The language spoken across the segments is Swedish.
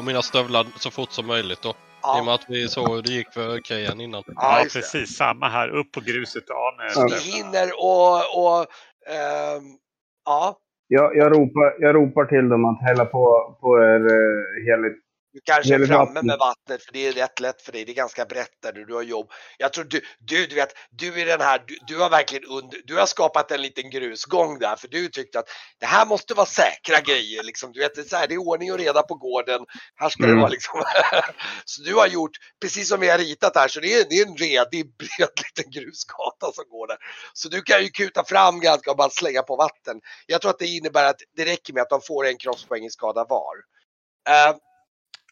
Av mina stövlar så fort som möjligt då. Ja. I och med att vi såg hur det gick för Kejan innan. Ja, Ja, precis. Samma här. Upp på gruset av med ni stövlarna. hinner och, och ehm, ja, Jag, jag, ropar, jag ropar till dem att hälla på, på er uh, heligt. Du kanske är framme med vattnet för det är rätt lätt för dig. Det är ganska brett där du, du har jobb. Jag tror du, du, du vet, du är den här, du, du har verkligen under, du har skapat en liten grusgång där för du tyckte att det här måste vara säkra grejer liksom. Du vet, det är, så här, det är ordning och reda på gården. Här ska det Mm. vara liksom. så du har gjort precis som vi har ritat här så det är, det är en redig bred liten grusgata som går där. Så du kan ju kuta fram ganska och bara slänga på vatten. Jag tror att det innebär att det räcker med att de får en kroppspoäng i skada var. Eh,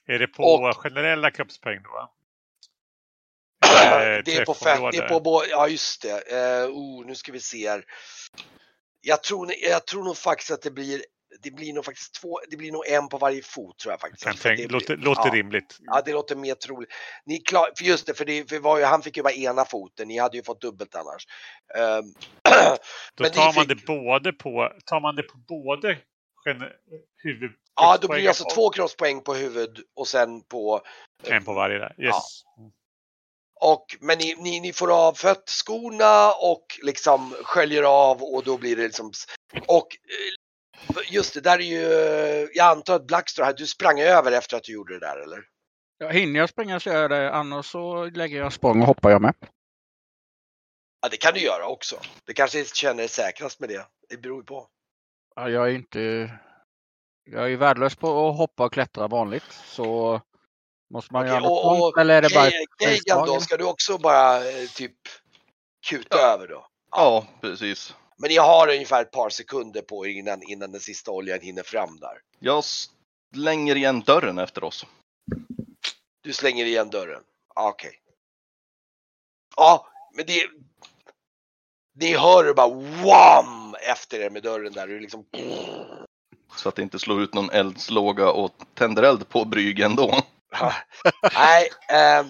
Är det på Och- generella kroppspoäng då? det Eller är på fett, det är på ja just det. Uh, oh, nu ska vi se här. Jag tror, jag tror nog faktiskt att det blir, det blir nog faktiskt två, det blir nog en på varje fot tror jag faktiskt. Kan För tänk, det låter, låter ja, rimligt. Ja, det låter mer troligt. Ni klar, för just det, för, det, för det var ju, han fick ju bara ena foten, ni hade ju fått dubbelt annars. Ehm, Då tar man fick- det både på, tar man det på både huvud... Ja, då blir det alltså två kroppspoäng på huvud och sen på... och En på varje där. Yes. Och, men ni, ni, ni får av föttskorna och liksom sköljer av och då blir det liksom... Och eh, just det, där är ju... Jag antar att Blackstore här, du sprang över efter att du gjorde det där eller? Ja, hinner jag springa så gör jag det, annars så lägger jag språng och hoppar jag med. Ja, det kan du göra också. Det kanske känner dig säkrast med det. Det beror ju på. Ja, jag är inte... Jag är värdelös på att hoppa och klättra vanligt. Så måste man Okej, göra något och- och eller är det bara Ke- Kegan då, ska du också bara eh, typ kuta över då? Ja, precis. Men ni har ungefär ett par sekunder på er innan, innan den sista oljan hinner fram där. Jag slänger igen dörren efter oss. Du slänger igen dörren. Okej. Ja, men det... Ni hör det bara wham efter er med dörren där. Det är liksom... Så att det inte slår ut någon eldslåga och tänder eld på Brygge ändå. Nej. Ehm,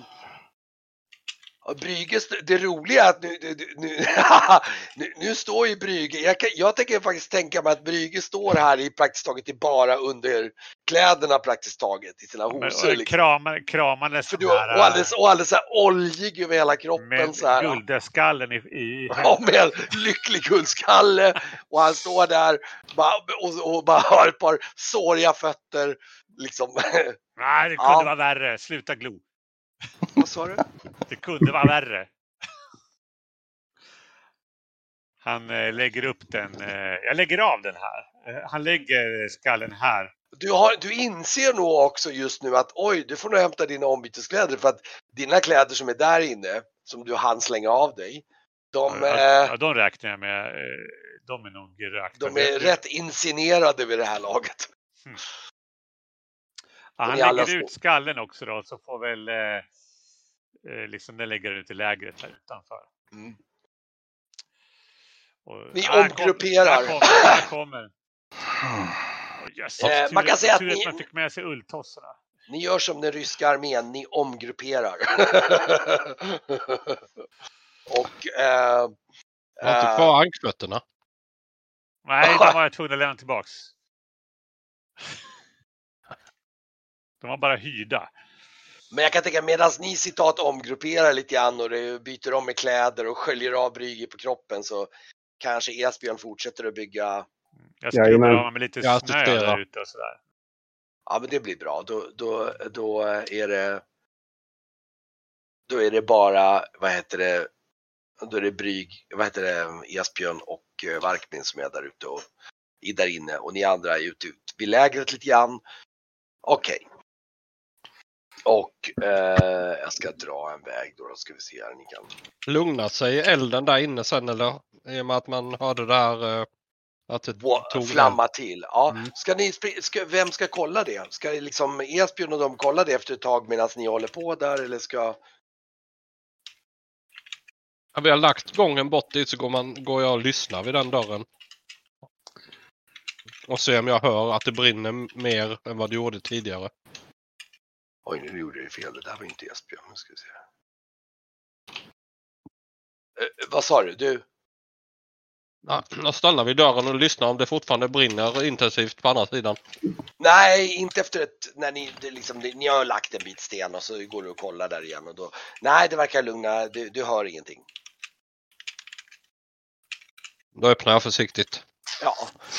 och Brygge, st- det roliga är att nu, nu, nu, nu, nu står ju Brygge, jag, kan, jag tänker faktiskt tänka mig att Brygge står här i praktiskt taget i bara under kläderna praktiskt taget i sina hosor. och Liksom. kramar, kramandes För du, och här, alldeles, och alldeles så här oljig över hela kroppen med så här. guldeskallen i, i Ja, med lycklig guldskalle och han står där och, och bara har ett par såriga fötter. Liksom. Nej, det kunde Ja. vara värre. Sluta glo. Vad sa du? Det kunde vara värre. Han eh, lägger upp den. Eh, jag lägger av den här. Eh, han lägger skallen här. Du, har, du inser nog också just nu att oj, du får nog hämta dina ombyteskläder för att dina kläder som är där inne, som du hann slänga av dig, de, ja, ja, de räknar jag med. De är nog rökta. de är rätt incinerade vid det här laget. Ja, han lägger ut skallen också då så får väl liksom den lägger ut i lägret här utanför. Mm. Och, Ni här kom- omgrupperar. Här kommer. Här kommer. Åh, jösses, Eh, man kan säga att tur ni- man fick med sig ulltossorna. Ni gör som den ryska armén, ni omgrupperar. och eh, Jag har inte eh, kvar ankfötterna. Nej, de var jag tvungen att lämna tillbaks. De var bara hyrda. Men jag kan tänka medan ni citat omgrupperar lite grann och byter om med kläder och sköljer av Brygge på kroppen så kanske Esbjörn fortsätter att bygga. Jag skrubbar av med lite Jag snö där ute och sådär. Ja, men det blir bra. Då, då, då är det. Då är det bara, vad heter det? Då är det Bryg, vad heter det, Esbjörn och eh, Varkmin som är där ute och är där inne och ni andra är ute ut vid lägret lite grann. Okej. Och eh, jag ska dra en väg då, då ska vi se här. Ni kan Lugna sig elden där inne sen eller? I och med att man hörde där eh, att det Wa- tog flamma till. Ja. Mm. Ska ni, ska, vem ska kolla det? Ska liksom Esbjörn och de kolla det efter ett tag medan ni håller på där eller ska? Ja, vi har lagt gången bort dit så går, man, går jag och lyssnar vid den dörren. Och ser om jag hör att det brinner mer än vad det gjorde tidigare. Oj, nu gjorde jag fel. Det där var inte Esbjörn. Nu ska vi se. Eh, vad sa du? Du? Ja, då stannar vi i dörren och lyssnar om det fortfarande brinner intensivt på andra sidan. Nej, inte efter ett, när ni, det liksom, ni har lagt en bit sten och så går du och kollar där igen och då, nej det verkar lugna, du, du hör ingenting. Då öppnar jag försiktigt. Ja,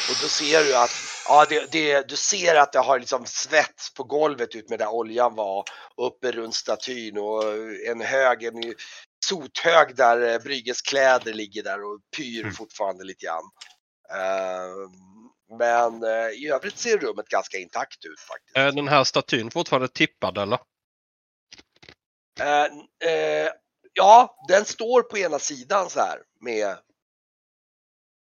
och då ser du att, ja det, det, du ser att det har liksom svett på golvet ut med där oljan var, uppe runt statyn och en hög, en sothög där eh, Brygges kläder ligger där och pyr Mm. fortfarande lite grann. Eh, men eh, i övrigt ser rummet ganska intakt ut faktiskt. Är den här statyn fortfarande tippad eller? Eh, ja, den står på ena sidan så här med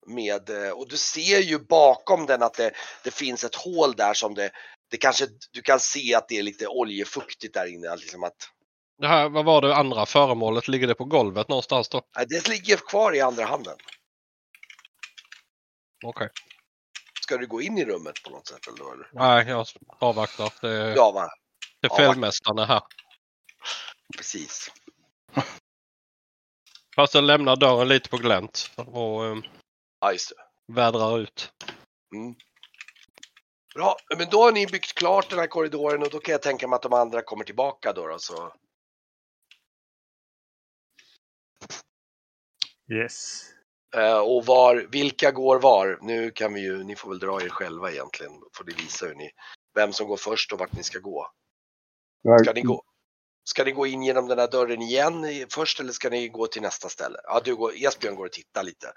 med eh, och du ser ju bakom den att det, det finns ett hål där som det, det kanske, du kan se att det är lite oljefuktigt där inne. Liksom att, Det här, vad var det andra föremålet? Ligger det på golvet någonstans då? det ligger kvar i andra handen. Okej. Ska du gå in i rummet på något sätt eller? Nej, jag avvaktar. Det, Ja, va? det är är här. precis. Fast jag lämnar dörren lite på glänt och um, Ja, just det. vädrar ut. Mm. Bra, men då har ni byggt klart den här korridoren och då kan jag tänka mig att de andra kommer tillbaka då. då så. Yes. Eh, och var, vilka går var? Nu kan vi ju, ni får väl dra er själva egentligen. Får ni visa hur ni, vem som går först och vart ni ska gå. Ska ni gå, ska ni gå in genom den här dörren igen först eller ska ni gå till nästa ställe? Ja, du går, Esbjörn går och tittar lite.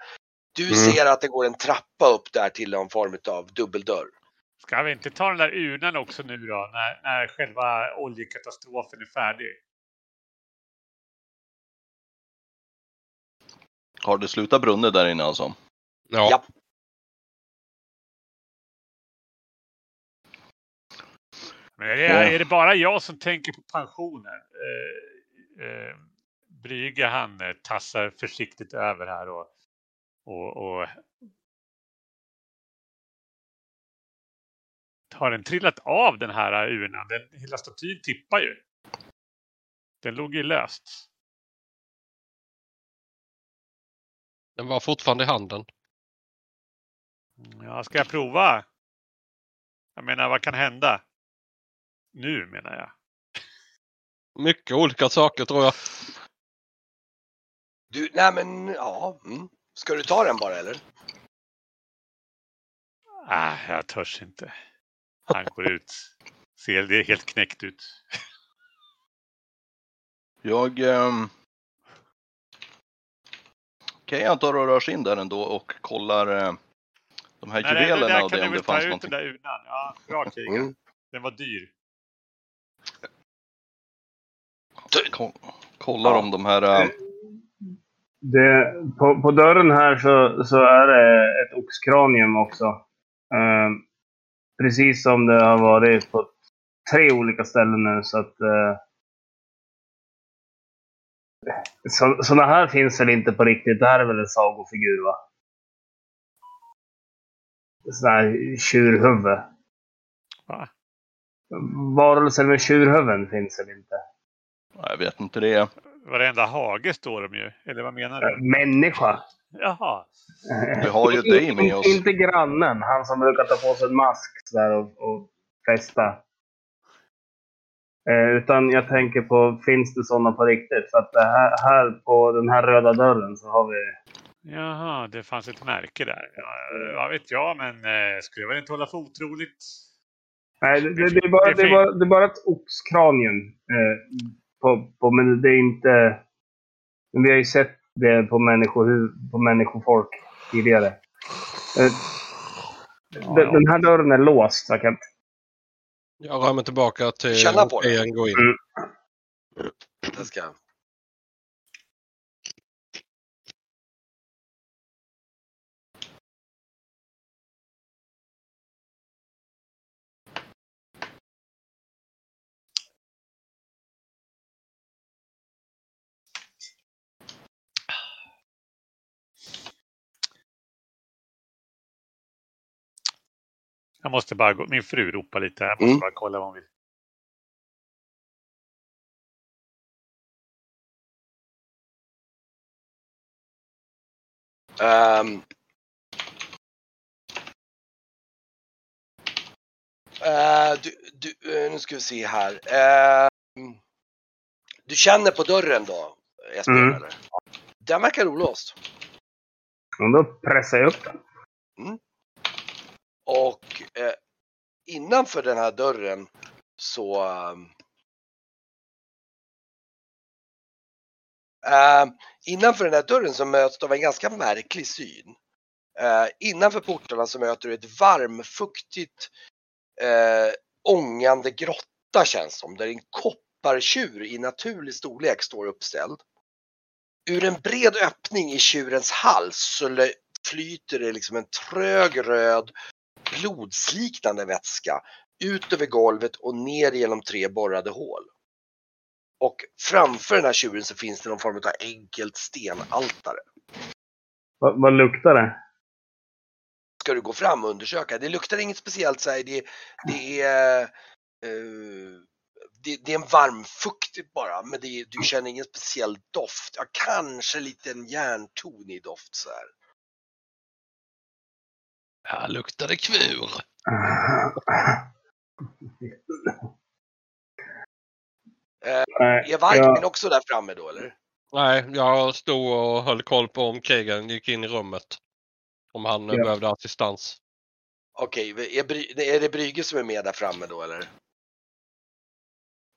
Du Mm. ser att det går en trappa upp där till någon form av dubbeldörr. Ska vi inte ta den där urnan också nu då? När, när själva oljekatastrofen är färdig? Har det slutat brunnit där inne alltså? Ja. Ja. Men är, det, är det bara jag som tänker på pensionen? Eh, eh, Brygge han eh, tassar försiktigt över här och, och, och har den trillat av den här urnan? Den, hela statyn tippar ju. Den låg ju löst. Den var fortfarande i handen. Ja, ska jag prova? Jag menar, vad kan hända? Nu menar jag. Mycket olika saker tror jag. Du, nej men ja. Mm. Ska du ta den bara eller? Ah, jag törs inte. Han går ut. Ser det helt knäckt ut. Jag... ehm, Okej, han tar och rör sig in där ändå och kollar eh, de här Nej, det, det juvelerna där och kan det om väl det ta fanns ut någonting. den där urnan. Ja, bra krigat. Mm. Den var dyr. Ko- Kollar Ja. om de här... eh, Det, på, på dörren här så, så är det ett oxkranium också. Eh, precis som det har varit på tre olika ställen nu. Så att, eh, så, såna här finns väl inte på riktigt. Det här är väl en sagofigur va? Sån här tjurhuvud. Va? Varelser med tjurhuvuden finns väl inte? Jag vet inte det. Varenda hage står de ju. Eller vad menar du? Människa. Jaha. Vi har ju dig med oss. Inte grannen, han som brukar ta på sig en mask där och, och festa. Eh, utan jag tänker på, finns det sådana på riktigt? För att det här, här på den här röda dörren så har vi... Jaha, det fanns ett märke där. Ja, vad vet jag, men eh, skulle jag väl inte hålla för otroligt. Nej, det, det, det, är, bara, Det det, är, bara, det är bara ett oxkranium. Eh, på, på, men det är inte... Men vi har ju sett det på, människo, på människofolk tidigare. Eh, den, den här dörren är låst. Jag kan, Jag rör mig tillbaka till Känna på det. en gå in. Mm. Det ska... Jag måste bara gå. Min fru ropar lite. Jag måste mm. bara kolla vad hon vill. Um. Uh, du, du, eh, nu ska vi se här. Uh, du känner på dörren då, Jesper? Mm. Den verkar olåst. Då pressar jag upp den. Mm. Och eh, innanför den här dörren så... eh, innanför den här dörren så möts du av en ganska märklig syn. Eh, innanför portarna så möter du ett varmfuktigt eh, ångande grotta känns som. Där en koppartjur i naturlig storlek står uppställd. Ur en bred öppning i tjurens hals så flyter det liksom en trög röd blodsliknande vätska ut över golvet och ner genom tre borrade hål. Och framför den här tjuren så finns det någon form av enkelt stenaltare. Vad, vad luktar det? Ska du gå fram och undersöka? Det luktar inget speciellt så här. Det, det är eh, det, det är en varmfuktigt bara, men det, du känner ingen speciell doft. Ja, kanske lite en järntonig doft så här. Här luktar det kvur. Nej, Är Vargmin jag, också där framme då eller? Nej, jag stod och höll koll på om krigaren gick in i rummet. Om han eh, Ja. behövde assistans. Okej, är, Bry- är det Brygge som är med där framme då eller?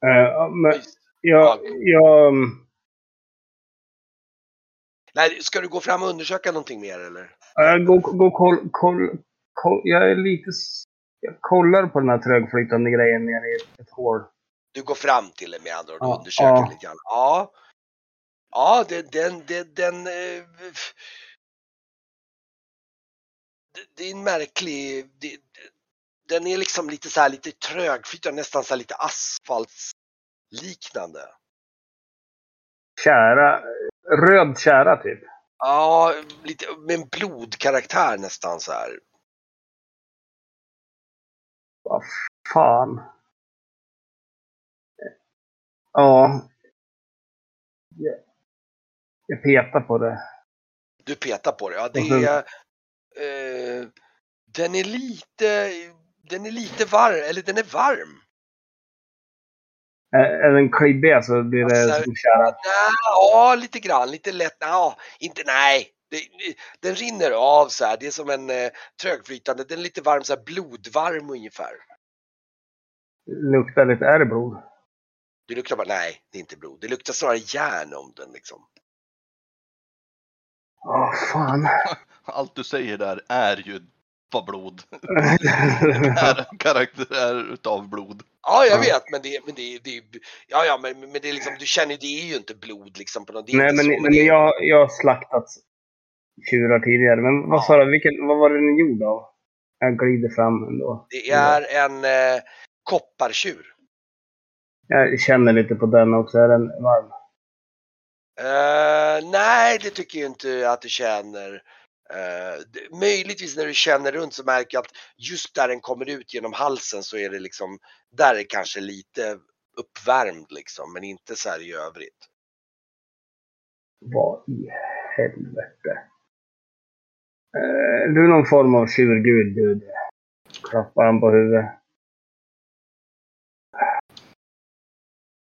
eh, ja, men jag, jag, Nej, ska du gå fram och undersöka någonting mer eller? Jag går, går koll, koll, koll, jag är lite, jag kollar på den här trögflytande grejen nere i ett, ett hål. Du går fram till det med andra ord och Ja, undersöker ja. lite grann. Ja. Ja, den, den, den, den eh, det- det är en märklig, det, den är liksom lite så här lite trögflytande, nästan så här lite asfaltsliknande. Kära, röd kära typ. Ja, lite med en blodkaraktär nästan så här. Vad fan. Ja. Jag, petar på det. Du petar på det. Ja, det är, eh, den är lite, den är lite varm, eller den är varm. Är, den klibbig så blir det Alltså, som kära. Nej, ja, lite grann, lite lätt. Ja, inte nej. Det, den rinner av så här. Det är som en eh, trögflytande. Den är lite varm, så här blodvarm ungefär. Luktar lite, är det blod? Det luktar bara, nej, det är inte blod. Det luktar snarare järn om den liksom. Åh fan. Allt du säger där är ju vad blod. är karaktär utav blod. Ja, jag Ja. vet, men det, men det, det ja, ja, men, men det är liksom, du känner, det är ju inte blod liksom på något, det Nej men, så, men det, jag, jag har slaktat tjurar tidigare. Men vad sa du, vilken, vad var den gjord av? Jag glider fram ändå. det är en eh, koppartjur. Jag känner lite på den också. Är den varm? Eh, nej, det tycker jag inte att du känner. Eh, möjligtvis när du känner runt så märker jag att just där den kommer ut genom halsen så är det liksom, där är kanske lite uppvärmd liksom, men inte så här i övrigt. Vad i helvete? Eh, du är någon form av tjurgud, gud. Klappar han på huvudet.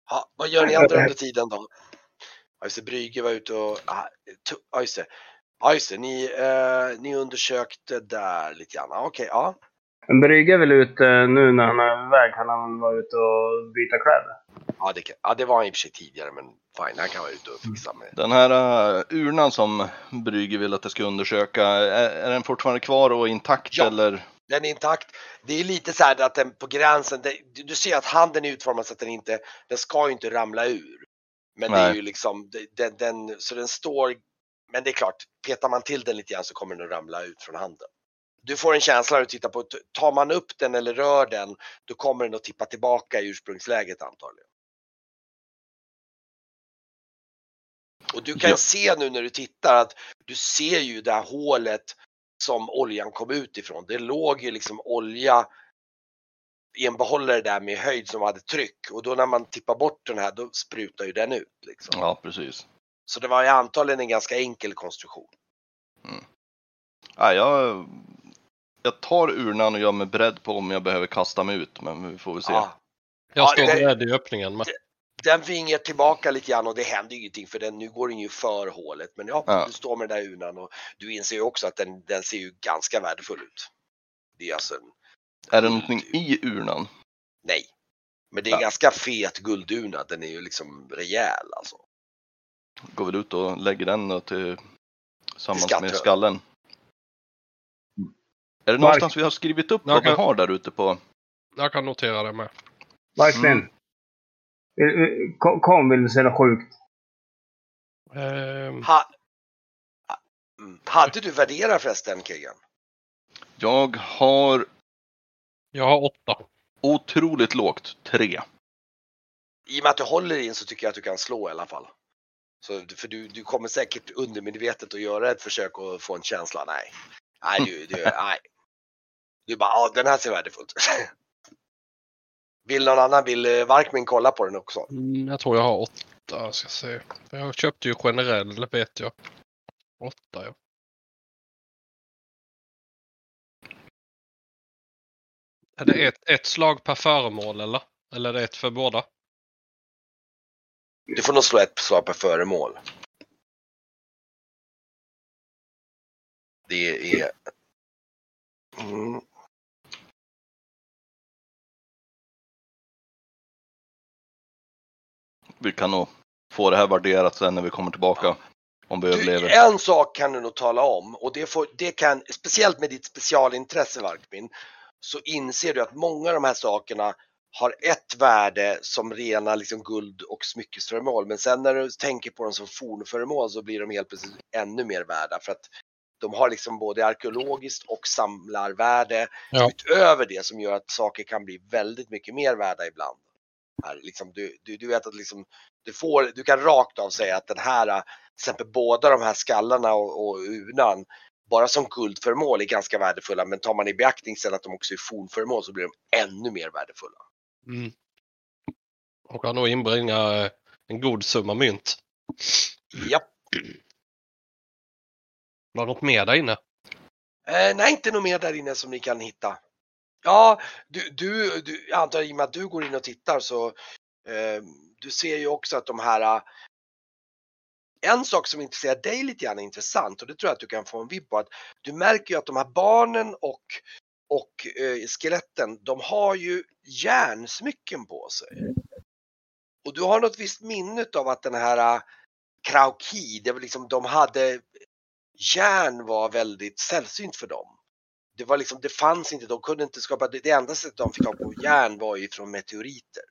Ja, vad gör ni andra under tiden då? Ja, just det, Brygge var ute och, ah, ja just det. Ja just det, ni, eh, ni undersökte där lite grann. Ja, Okej, ja. Men Brygge är väl ute nu när han är iväg. Kan han vara ute och byta kläder? Ja det, kan- ja, det var han i och för sig tidigare, men fine, han kan vara ute och fixa med. Den här uh, urnan som Brygge vill att jag ska undersöka, är, är den fortfarande kvar och intakt Ja. eller? Den är intakt. Det är lite så här att den på gränsen, det, du- du ser att handen är utformad så att den inte, den ska ju inte ramla ur. Men det är Nej. ju liksom, det- den, den, så den står, men det är klart, petar man till den lite grann så kommer den att ramla ut från handen. Du får en känsla när du tittar på, tar man upp den eller rör den, då kommer den att tippa tillbaka i ursprungsläget antagligen. Och du kan Ja. se nu när du tittar att du ser ju det här hålet som oljan kom ut ifrån. Det låg ju liksom olja i en behållare där med höjd som hade tryck och då när man tippar bort den här då sprutar ju den ut. Liksom. Ja, precis. Så det var ju antagligen en ganska enkel konstruktion. Ja, jag jag tar urnan och gör mig beredd på om jag behöver kasta mig ut, men vi får väl se. Ja. Jag Ja, står det- beredd i öppningen. Men... Den vingar tillbaka lite grann och det händer ju ingenting för den, nu går den ju för hålet. Men ja, Ja. du står med den där urnan och du inser ju också att den, den ser ju ganska värdefull ut. Det är alltså en, Är det någonting i urnan? nej. Men det är Ja. ganska fet guldurna, den är ju liksom rejäl alltså. Går väl ut och lägger den då till tillsammans Till med skallen. Är det någonstans vi har skrivit upp Jag vad vi kan- har där ute på? Jag kan notera det med. Vargspinn. Mm. Eh, eh, Kom, kom, vill du se något sjukt? Ehm, Ha, mm. Hade du värderat förresten Kegan? Jag har jag har åtta. otroligt lågt, tre. I och med att du håller in så tycker jag att du kan slå i alla fall. Så, för du, du kommer säkert undermedvetet att göra ett försök att få en känsla. Nej. Nej, du, du, nej. Du bara, ja den här ser värdefull ut. Vill någon annan, vill eh, Varkmin kolla på den också? Mm, jag tror jag har åtta. Jag ska se. Jag köpte ju generell, vet jag. Åtta, ja. Är det ett, ett slag per föremål eller? Eller är det ett för båda? Du får nog slå ett slag per föremål. Det är... Mm. Vi kan nog få det här värderat sen när vi kommer tillbaka. Om vi Du, överlever. en sak kan du nog tala om och det, får, det kan, speciellt med ditt specialintresse Varkmin, så inser du att många av de här sakerna har ett värde som rena liksom guld och smyckesföremål. Men sen när du tänker på dem som fornföremål så blir de helt plötsligt ännu mer värda för att de har liksom både arkeologiskt och samlarvärde Ja. utöver det som gör att saker kan bli väldigt mycket mer värda ibland. Här, liksom, du, du, du vet att liksom, du, får, du kan rakt av säga att den här, till exempel båda de här skallarna och, och urnan, bara som guldföremål är ganska värdefulla men tar man i beaktning sen att de också är fornföremål så blir de ännu mer värdefulla. Mm. Och kan nog inbringa eh, en god summa mynt. Japp. Var något mer där inne? Eh, nej, inte något mer där inne som ni kan hitta. Ja, du, du, du jag antar i och med att du går in och tittar så eh, du ser ju också att de här eh, en sak som intresserar dig lite grann är intressant och det tror jag att du kan få en vibb på att du märker ju att de här barnen och, och eh, skeletten, de har ju järnsmycken på sig. Och du har något visst minne av att den här uh, Krauki, det var liksom, de hade järn var väldigt sällsynt för dem. Det var liksom, det fanns inte, de kunde inte skapa, det det enda sättet de fick tag på järn var ju från meteoriter.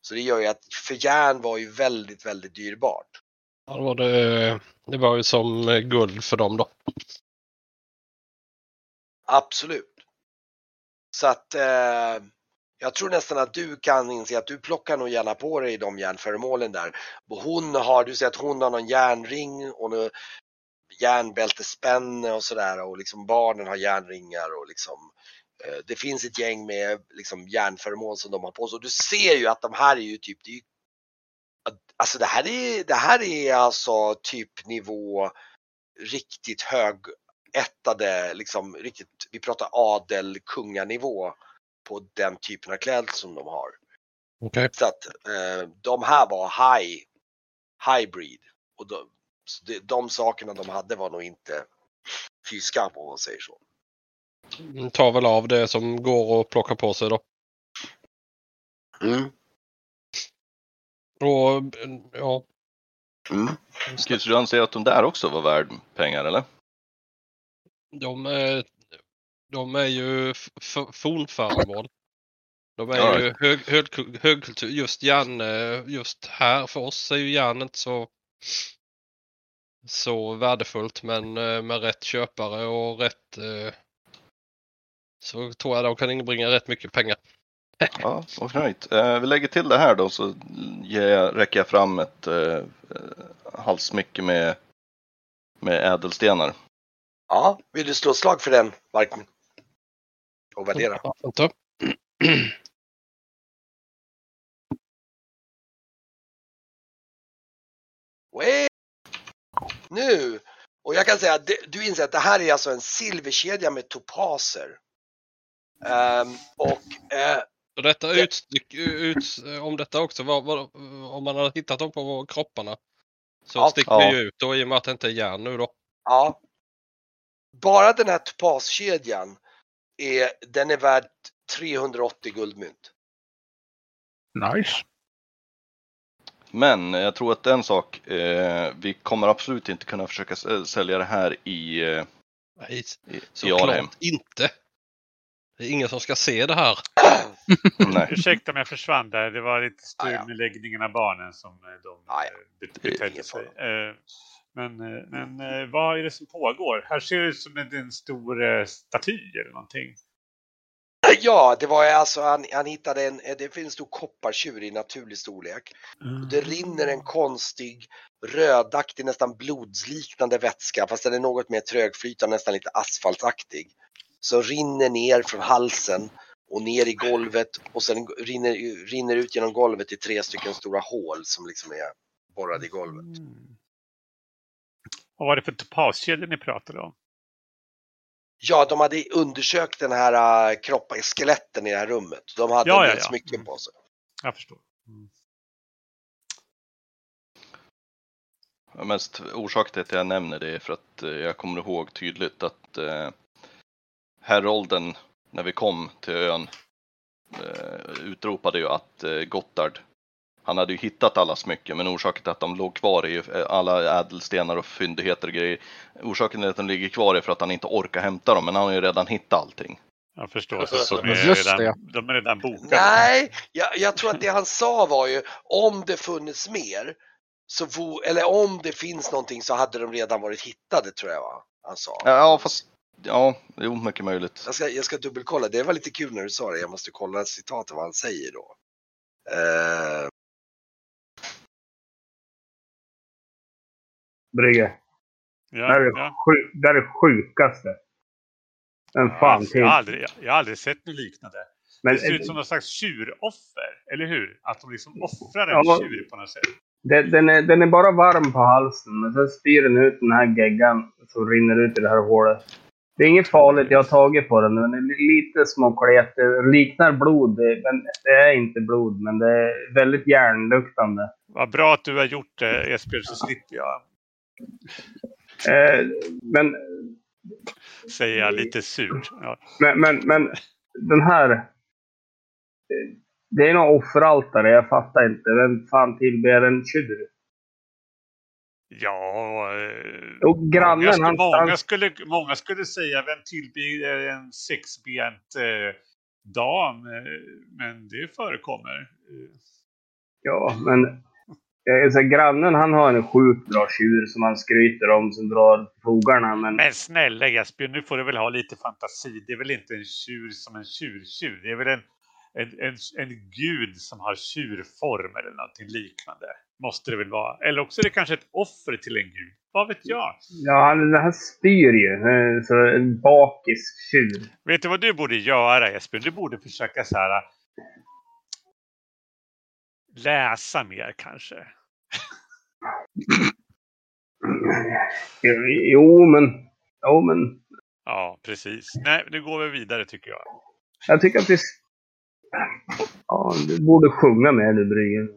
Så det gör ju att, för järn var ju väldigt, väldigt dyrbart. Ja, det, var det, det var ju som eh, guld för dem då. Absolut. Så att eh, jag tror nästan att du kan inse att du plockar nog gärna på dig de järnföremålen där. Och hon har, du ser att hon har någon järnring och nu, järnbältespänne och sådär och liksom barnen har järnringar och liksom eh, det finns ett gäng med liksom järnföremål som de har på sig. Och du ser ju att de här är ju typ, det är ju, alltså det här är, det här är alltså typ nivå riktigt hög ättade, liksom riktigt, vi pratar adel, kunganivå på den typen av kläder som de har. Okej. Så att eh, de här var high, hybrid. Och de, så det, de sakerna de hade var nog inte tyska om man säger så. Mm, Tar väl av det som går att plocka på sig då. Mm. Och eh, ja. Mm. Skulle du anse att de där också var värd pengar eller? De är, de är ju fornföremål. De är Ja. ju hög, hög, högkultur. Just järn, eh, just här för oss är ju järn inte så, så värdefullt men eh, med rätt köpare och rätt eh, så tror jag de kan inbringa rätt mycket pengar. Ja, vad eh, Vi lägger till det här då så ger jag, räcker jag fram ett eh, halssmycke med, med ädelstenar. Ja, vill du slå ett slag för den, Varkmin? Och värdera. Ja, vänta. Way! Nu! Och jag kan säga att du inser att det här är alltså en silverkedja med topaser. Ehm, och eh, Och detta utstyck, ut, om detta också, var, var, om man hade hittat dem på kropparna så Ja. sticker Ja. det ju ut då i och med att det inte är järn nu då. ja. Bara den här topaskedjan är, den är värd 380 guldmynt. Nice. Men jag tror att en sak, eh, vi kommer absolut inte kunna försöka s- sälja det här i, eh, Nej, i, i såklart inte. Det är ingen som ska se det här. Nej. Ursäkta om jag försvann där. Det var lite Ah, strul ja. med läggningen av barnen som eh, de Ah, eh, betedde sig. Men, eh, men eh, vad är det som pågår? Här ser det ut som en, stor eh, staty eller någonting. Ja, det var alltså, han, han hittade en, det finns en stor koppartjur i naturlig storlek. Och det rinner en konstig rödaktig, nästan blodsliknande vätska, fast den är något mer trögflytande, nästan lite asfaltaktig. Som rinner ner från halsen och ner i golvet och sen rinner, rinner ut genom golvet i tre stycken stora hål som liksom är borrade i golvet. Mm. Vad var det för topaskedja ni pratade om? Ja, de hade undersökt den här uh, kroppen, skeletten i det här rummet. De hade Ja, en ja, del ja. smycken Mm. på sig. Jag förstår. Mm. Mest orsaken till att jag nämner det är för att eh, jag kommer ihåg tydligt att eh, Herolden, när vi kom till ön, eh, utropade ju att eh, Gotthard, han hade ju hittat alla smycken, men orsaken till att de låg kvar är ju eh, alla ädelstenar och fyndigheter och grejer. Orsaken till att de ligger kvar är för att han inte orkar hämta dem, men han har ju redan hittat allting. Jag förstår. Så Just är det. redan, de är redan bokade. Nej, jag, jag tror att det han sa var ju om det funnits mer, så vo, eller om det finns någonting så hade de redan varit hittade tror jag va? Han sa. Ja, fast ja, jo, mycket möjligt. Jag ska, jag ska dubbelkolla, det var lite kul när du sa det, jag måste kolla citatet vad han säger då. Eh, Brygge. Det Ja, är, ja. sju, det är sjukaste. Men fan jag, till. har aldrig, jag, jag har aldrig sett något liknande. Men, Det ser ut som någon slags tjuroffer, eller hur? Att de liksom offrar en Ja. tjur på något sätt. den, den, är, den är bara varm på halsen, men sen spyr den ut den här geggan som rinner ut i det här hålet. Det är inget farligt, jag har tagit på den. Den är li- lite småklet. Det liknar blod, det- men det är inte blod. Men det är väldigt järnluktande. Vad bra att du har gjort det, Esbjörn, så slipper jag. Eh, men, Säger jag lite surt. Ja. men, men, men den här... Det är något offeraltare, jag fattar inte. Vem fan tillber en tjur? Ja, eh, Och många, grannen, skulle, han... många, skulle, många skulle säga vem tillber en sexbent eh, dam, eh, men det förekommer. Ja, men eh, så grannen han har en sjukt bra tjur som han skryter om som drar fogarna. Men Men snälla Esbjörn, nu får du väl ha lite fantasi. Det är väl inte en tjur som en tjurtjur. Det är väl en, en, en, en gud som har tjurform eller någonting liknande. Måste det väl vara. Eller också är det kanske ett offer till en gud. Vad vet jag? ja, han, han styr ju. eh, Så en bakis tjur. Vet du vad du borde göra Esbjörn? Du borde försöka så här läsa mer kanske. Jo, men... Jo, men... Ja, precis. Nej, nu går vi vidare tycker jag. Jag tycker att vi... Ja, du borde sjunga med du Brygge.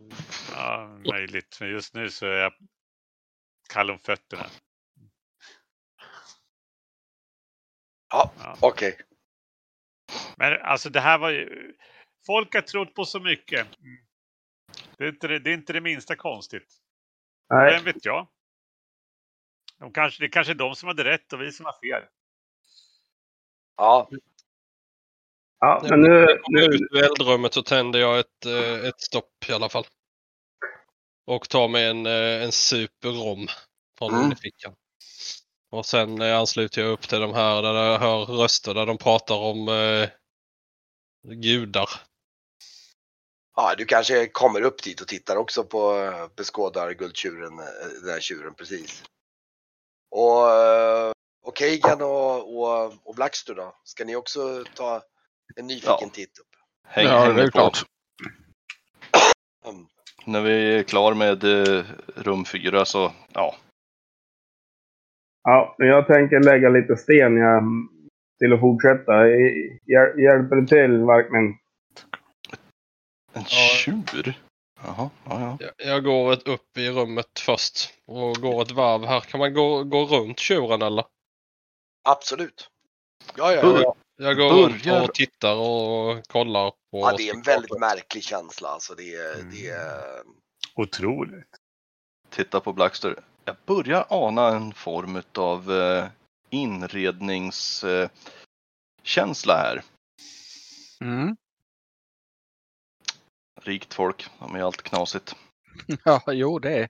Ja, möjligt. Men just nu så är jag kall om fötterna. ja, Ja. okej. Men alltså det här var ju... Folk har trott på så mycket. Mm. Det, är inte det, det är inte det minsta konstigt. Nej, Vem vet jag? De kanske, det är kanske är de som hade rätt och vi som har fel. Ja, ja, men nu... nu Ut ur eldrummet så tänder jag ett, eh, ett stopp i alla fall. Och tar med en, eh, en super rom från Mm. fickan. Och sen eh, ansluter jag upp till de här där jag hör röster där de pratar om eh, gudar. Ja, du kanske kommer upp dit och tittar också på beskådar guldtjuren, eh, den här tjuren precis. Och, eh, och Kagan och, och, och Blackster då? Ska ni också ta en nyfiken Ja. titt upp? Häng, ja, det är klart. Mm. När vi är klar med eh, rum fyra så, ja. Ja, jag tänker lägga lite sten ja, till att fortsätta. Hjäl hjälper du till, Varkmin? Tjur? Jaha, ja, ja. Jag- går ett upp i rummet först och går ett varv här. Kan man gå, gå runt tjuren eller? Absolut. Ja, ja, ja. Jag går Börjar- runt och tittar och kollar. På ja det är en väldigt märklig känsla. Alltså det, är- Mm. det, är- Otroligt. Titta på Blackster. Jag börjar ana en form av eh, inredningskänsla eh, här. Mm. Rikt folk, de är allt knasigt. Ja, jo det är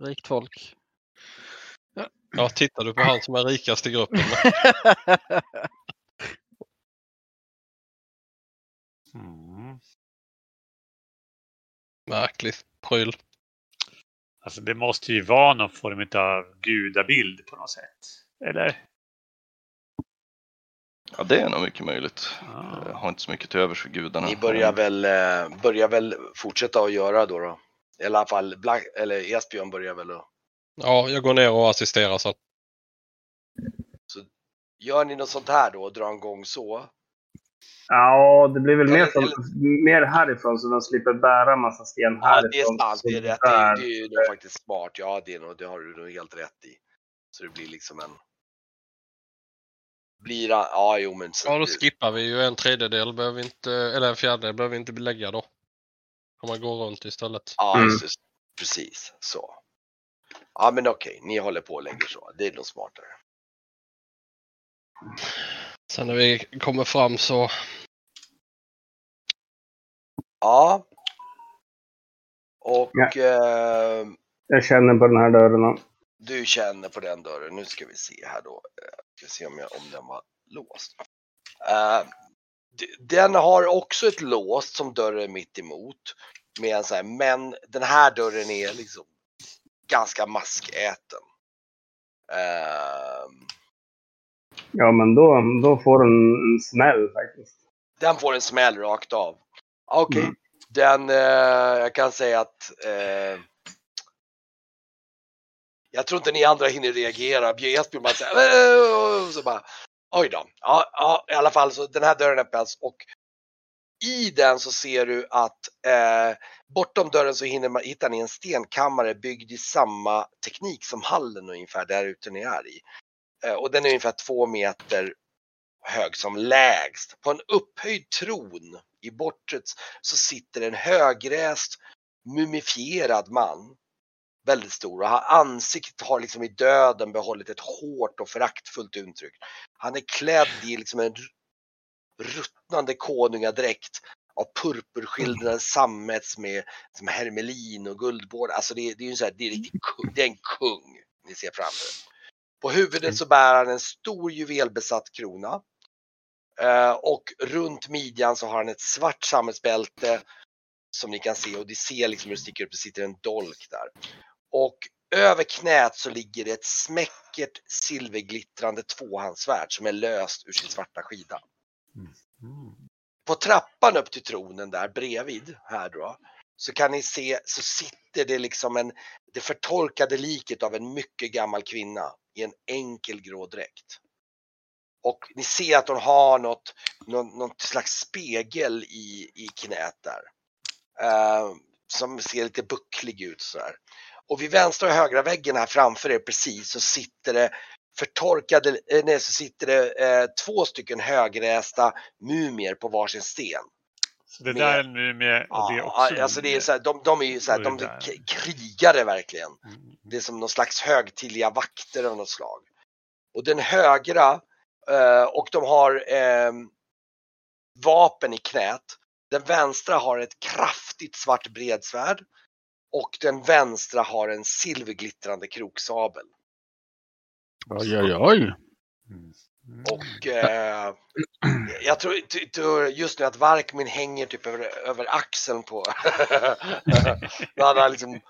rikt folk. Ja, tittar du på han som är rikast i gruppen? Mm. Märklig pryl. Alltså det måste ju vara någon form av gudabild på något sätt. Eller? Ja, det är nog mycket möjligt. Jag Ja. har inte så mycket till övers för gudarna. ni börjar väl, eh, börjar väl fortsätta att göra då. då. I alla fall, Black, eller Esbjörn börjar väl att... Ja, jag går ner och assisterar så att Gör ni något sånt här då och drar en gång så? Ja, det blir väl mer, Eller- som, mer härifrån så de slipper bära massa sten Ja, härifrån. det är sant. Så Det är, rätt. Det, är, det är ju nog faktiskt smart. Ja, det, är nog, det har du nog helt rätt i. Så det blir liksom en... Blir det- Ja, jo men... Så, ja, då skippar vi ju en tredjedel, behöver vi inte, eller en fjärdedel behöver vi inte belägga då. Om man går runt istället. Ja, Mm. just det. Precis så. Ja, men okej. Ni håller på lägger så. Det är nog smartare. Sen när vi kommer fram så, Ja. Och Ja. eh, Jag känner på den här dörren. Du känner på den dörren. Nu ska vi se här då. Eh, Ska se om, jag, om den var låst. D- den har också ett lås som dörren mitt emot. Med en så här, men den här dörren är liksom ganska maskäten. Eh, Ja, men då, då får den en smäll faktiskt. Den får en smäll rakt av. Okej, Mm. den, eh, jag kan säga att jag tror inte ni andra hinner reagera. Björn Esbjörn bara äh, äh, äh. så bara oj då. Ja, ja, i alla fall så den här dörren öppnas och i den så ser du att eh, bortom dörren så hinner man, hittar ni en stenkammare byggd i samma teknik som hallen ungefär där ute ni är i. Eh, och den är ungefär två meter hög som lägst. På en upphöjd tron i bortret så sitter en högrest mumifierad man. Väldigt stor och ansiktet har liksom i döden behållit ett hårt och föraktfullt uttryck. Han är klädd i liksom en ruttnande konungadräkt av purpurskildrade sammets med som hermelin och guldbord. Alltså det, är- det är ju så här, det är, riktigt, kung- det är en kung ni ser framför er. På huvudet så bär han en stor juvelbesatt krona. Eh, och runt midjan så har han ett svart sammetsbälte som ni kan se och det ser liksom hur det sticker upp, det sitter en dolk där. Och över knät så ligger det ett smäckert silverglittrande tvåhandssvärd som är löst ur sin svarta skida. Mm. På trappan upp till tronen där bredvid här då så kan ni se så sitter det liksom en det förtorkade liket av en mycket gammal kvinna i en enkel grå dräkt. Och ni ser att hon har något, någon, någon slags spegel i, i knät där. Eh, som ser lite bucklig ut sådär. Och vid vänstra och högra väggen här framför er precis så sitter det förtorkade, eh, nej, så sitter det eh, två stycken högrästa mumier på varsin sten. Så det Med- där är en mumie och det är Ja, också alltså det är så här, de, de är ju så här, de är krigare verkligen. Mm. Det är som någon slags högtidliga vakter av något slag. Och den högra, eh, och de har eh, vapen i knät. Den vänstra har ett kraftigt svart bredsvärd. Och den vänstra har en silverglittrande kroksabel. Oj, oj, oj. Och eh, jag tror just nu att Varkmin hänger typ över, över axeln på... Då hade han liksom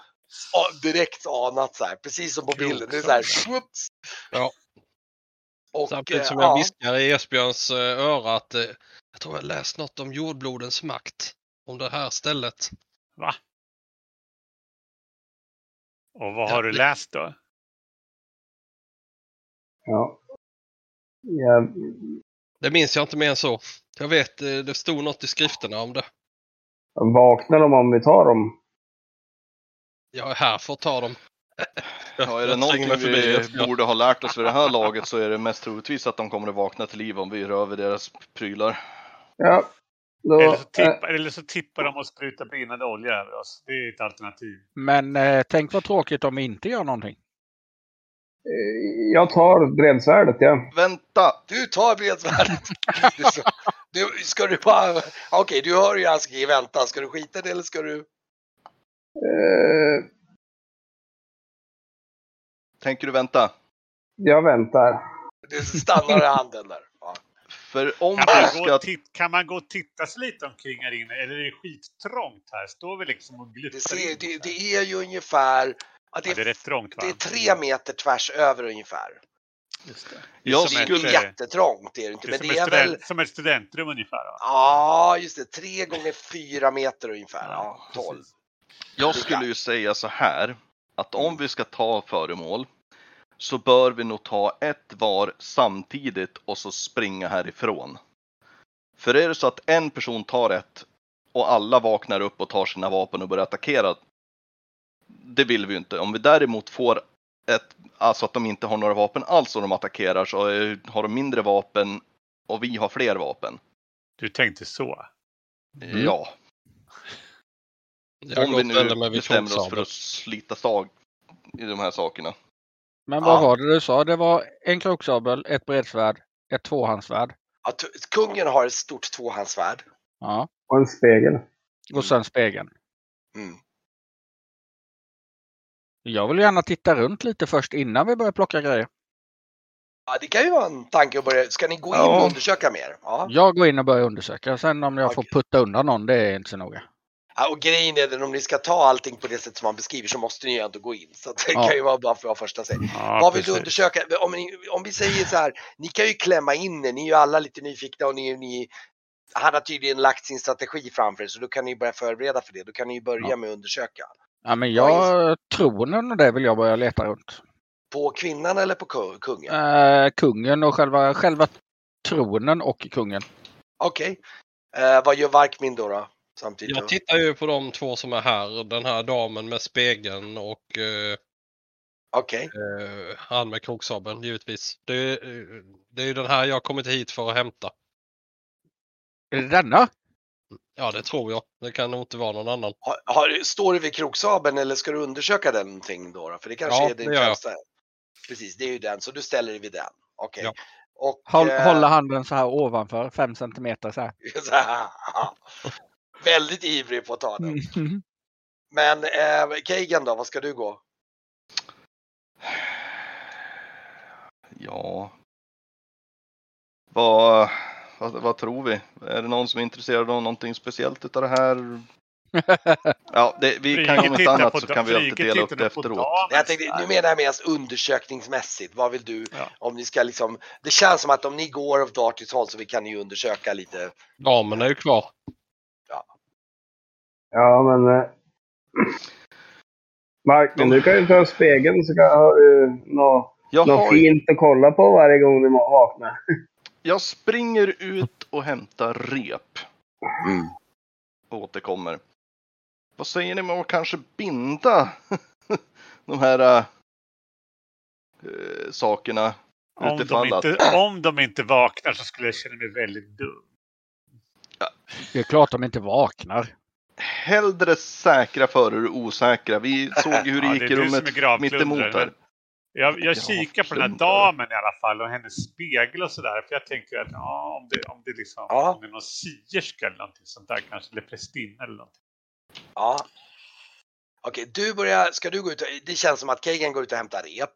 direkt anat så här, precis som på bilden. Det är så här. Ja. Och, Samtidigt eh, som jag ja, viskar i Esbjörns eh, öra att eh, jag tror jag läst något om jordblodens makt. Om det här stället. Va? Och vad har du läst då? Ja. ja. Det minns jag inte mer än så. Jag vet, eh, det stod något i skrifterna om det. Vaknar de om vi tar dem? Jag är här för att ta dem. Ja, är det någonting vi det. borde ha lärt oss vid det här laget så är det mest troligtvis att de kommer att vakna till liv om vi rör vid deras prylar. Ja. Då, Eller, så tippar, eller så tippar de och sprutar brinnande olja över oss. Det är ett alternativ. Men eh, tänk vad tråkigt om vi inte gör någonting. eh, jag tar bredsvärdet, ja. Vänta! Du tar bredsvärdet. Du ska du bara... Okej, du hör ju jag skriver vänta. Ska du skita i det eller ska du... Eh, Tänker du vänta? jag väntar. Du stannar i handen där. För om Kan man, gå ska... och titt, kan man gå och titta sig lite omkring här inne? Eller är det skittrångt här? Står vi liksom och Det, ser, det, det är ju ungefär... Ja, det, Ja, det är är, rätt trångt va? det är tre meter tvärs över ungefär. Just det. Det är skulle- ett, inte eh, jättetrångt, det är det inte. det är Men som, det ett är väl... student, som ett studentrum ungefär. Va? Ja, just det. Tre gånger fyra meter ungefär. Ja, precis. tolv. Jag skulle ju säga så här, att om vi ska ta föremål så bör vi nog ta ett var samtidigt och så springa härifrån. För är det så att en person tar ett och alla vaknar upp och tar sina vapen och börjar attackera, det vill vi ju inte. Om vi däremot får ett, alltså att de inte har några vapen alls och de attackerar så har de mindre vapen och vi har fler vapen. Du tänkte så? Mm. Ja, Jag om vi nu bestämmer oss för att slita tag i de här sakerna. Men vad Ja. var det du sa? Det var en kroksabel, ett bredsvärd, ett tvåhandsvärd. Ja, kungen har ett stort tvåhandsvärd. Ja. Och en spegel. Och sen spegeln. Mm. Jag vill gärna titta runt lite först innan vi börjar plocka grejer. Ja, det kan ju vara en tanke att börja. Ska ni gå in Ja. och undersöka mer? Ja. Jag går in och börjar undersöka. Sen om jag får Okej. putta undan någon, det är inte så noga. Ja, och grejen är den, om ni ska ta allting på det sätt som man beskriver så måste ni ju ändå gå in. Så det Ja. kan ju vara bara för att första steg. Ja, Vad vill du precis. undersöka? Om, ni, om vi säger så här, ni kan ju klämma in er, ni är ju alla lite nyfikna och ni, ni han har tydligen lagt sin strategi framför er så då kan ni börja förbereda för det. Då kan ni börja Ja. med att undersöka. Ja, men jag, tronen och det vill jag börja leta runt. På kvinnan eller på ku- kungen? Eh, kungen och själva, själva tronen och kungen. Okej. Eh, vad gör Varkmin då? då? Samtidigt. Jag tittar ju på de två som är här. Den här damen med spegeln och eh, Okej. eh, han med kroksabeln givetvis. Det, är, eh, det är ju den här jag har kommit hit för att hämta. Är det denna? Ja, det tror jag. Det kan nog inte vara någon annan. Har, har, står du vid kroksabeln eller ska du undersöka den någonting då? då? För det kanske Ja, är din det främsta. Precis, det är ju den. Så du ställer dig vid den. Okej. Ja. Och... Håll, eh, Hålla handen så här ovanför, fem centimeter så här. så här, Väldigt ivrig på att ta den. Mm. Men eh, Keigan då, vad ska du gå? Ja. Vad, vad, vad tror vi? Är det någon som är intresserad av någonting speciellt utav det här? Ja, det, vi kan Flyget om inte tittar annat på så kan vi alltid dela upp det efteråt. damen Jag tänkte, nu menar jag mest undersökningsmässigt. Vad vill du? Ja. Om ni ska liksom, det känns som att om ni går åt varsitt håll så vi kan ni ju undersöka lite. Damen är ju kvar. Ja, men... Eh, Mark, men du kan ju ta spegeln så kan, har du något, Jag, något har, fint att kolla på varje gång du vaknar. jag springer ut och hämtar rep och återkommer. Vad säger ni om att kanske binda de här äh, sakerna Om de, inte, om de inte vaknar så skulle jag känna mig väldigt dum. Det är klart de inte vaknar. Hellre säkra före osäkra. Vi såg hur det Ja, gick det i rummet mittemot här. Jag, jag kikar på den här damen i alla fall och hennes spegel och sådär. För jag tänker att ja, om det, om det liksom, Ja. om det är någon sierska eller någonting sånt där kanske. Eller prästinna eller någonting. Ja. Okej, du börjar, ska du gå ut det känns som att Keigan går ut och hämtar rep.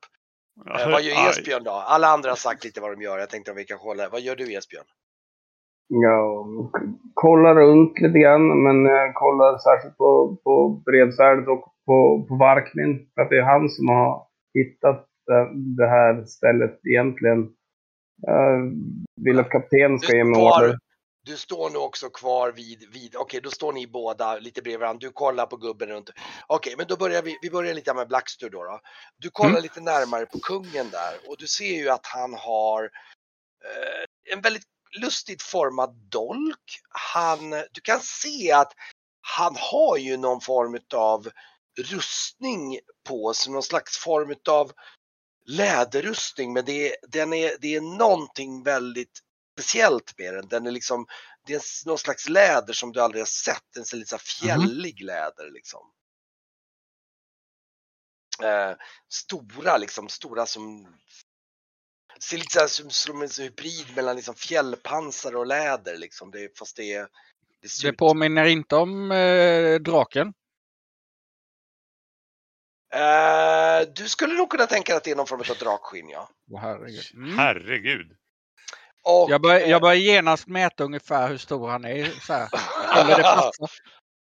Eh, vad gör. Esbjörn då? Alla andra har sagt lite vad de gör. Jag tänkte om vi kan hålla. Vad gör du Esbjörn? Ja, kollar runt lite grann, men jag kollar särskilt på, på bredsvärdet och på, på Varkmin. För att det är han som har hittat det, det här stället egentligen. Jag vill att kaptenen ska ge mig order. du står nu också kvar vid, vid okej då står ni båda lite bredvid varandra, du kollar på gubben runt. Okej, men då börjar vi, vi börjar lite med Blackstur då, då. Du kollar Mm. lite närmare på kungen där och du ser ju att han har eh, en väldigt lustigt formad dolk. Han, du kan se att han har ju någon form av rustning på sig, någon slags form av läderrustning, men det är, den är, det är någonting väldigt speciellt med den. Den är liksom, det är någon slags läder som du aldrig har sett, en sån lite så här fjällig läder liksom. Eh, stora liksom, stora som ser lite så här som, som en hybrid mellan liksom fjällpansar och läder liksom. Det, fast det är det ser Det ut- påminner inte om eh, draken. Eh, du skulle nog kunna tänka dig att det är någon form av drakskinn ja. Åh, herregud. Mm. Herregud. Och, Jag börjar eh, jag börjar genast mäta ungefär hur stor han är. Så här. Eller det passar.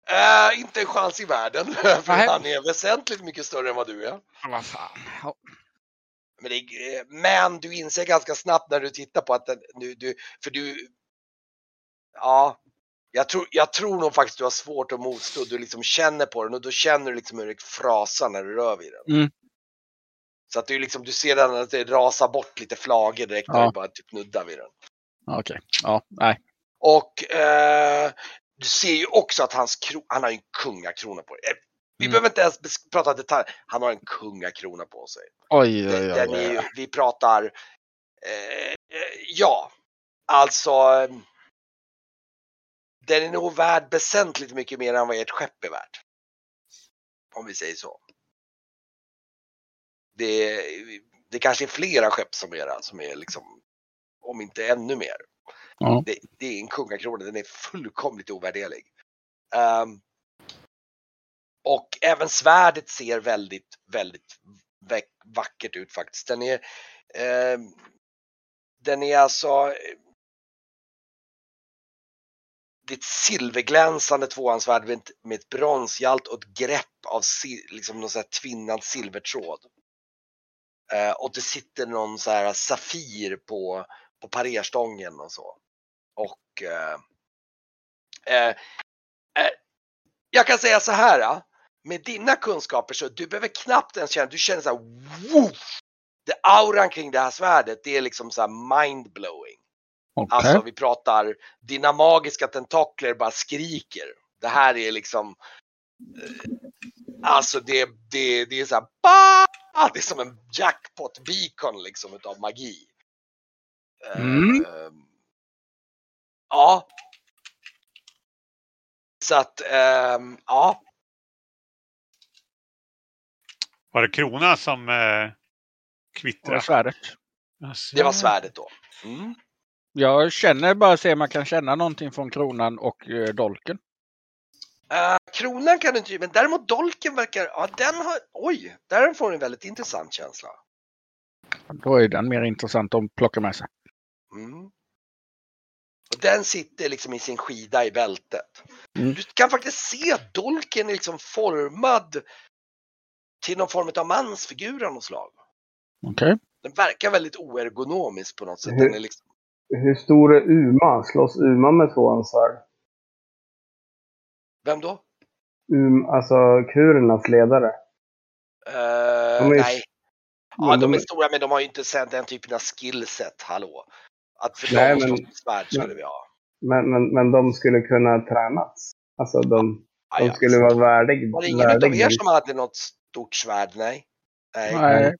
eh, inte en chans i världen. För han är väsentligt mycket större än vad du är. Vad fan. Men, det, men du inser ganska snabbt när du tittar på att den, du, du, för du, ja, jag tror, jag tror nog faktiskt du har svårt att motstå. Du liksom känner på den och då känner du liksom hur det frasar när du rör vid den. Mm. Så att du liksom, du ser den att det rasar bort lite flagor direkt när Ja. du bara typ nuddar vid den. Okej. Ja, nej. Och eh, du ser ju också att hans han har ju en kungakrona på Vi Mm. behöver inte ens prata detalj. Han har en kungakrona på sig. Oj, oj, oj. är oj. ju, vi pratar, eh, ja, alltså. eh, Den är nog värd väsentligt mycket mer än vad ert skepp är värt. Om vi säger så. Det, det kanske är flera skepp som era som är liksom, om inte ännu mer. Ja. Det, det är en kungakrona, den är fullkomligt ovärderlig. Ehm, och även svärdet ser väldigt, väldigt vackert ut faktiskt. Den är, eh, den är alltså det är ett silverglänsande tvåhandsvärd med ett, med ett bronsgalt och ett grepp av liksom någon sån här tvinnad silvertråd. Eh, och det sitter någon så här safir på, på parerstången och så. Och eh, eh, eh, jag kan säga så här. Med dina kunskaper så du behöver knappt ens känna, du känner så här woof! Det auran kring det här svärdet, det är liksom så här mindblowing. Okej. Alltså vi pratar, dina magiska tentakler bara skriker. Det här är liksom, eh, alltså det, det, det är så här, "Bah!" det är som en jackpot beacon liksom utav magi. Eh, Mm. ja. Så att, ehm, ja. Var det kronan som eh, Det var kvittrade? svärdet. Alltså, Det var svärdet då. Mm. Jag känner bara se om jag kan känna någonting från kronan och eh, dolken. Eh, kronan kan du inte, men däremot dolken verkar, ja den har, oj, där får du en väldigt intressant känsla. Då är den mer intressant att plocka med sig. Mm. Och den sitter liksom i sin skida i bältet. Mm. Du kan faktiskt se att dolken är liksom formad till någon form av mansfigur av något slag. Okej. Den verkar väldigt oergonomisk på något sätt. Hur- Den är liksom, Hur stor är Uma? Slåss Uma med tvåhandsvärd? vem då? Um, alltså kurernas ledare. Uh, nej. Ja, de de- är stora men de har ju inte sett den typen av skillset, hallå. Att för Nej, dem men- svärd skulle vi ha. Men, men, men de skulle kunna tränas. Alltså de, Ja, de ja. skulle vara värdig. Var det ingen värdig er som hade något stort svärd? Nej. Nej. Nej.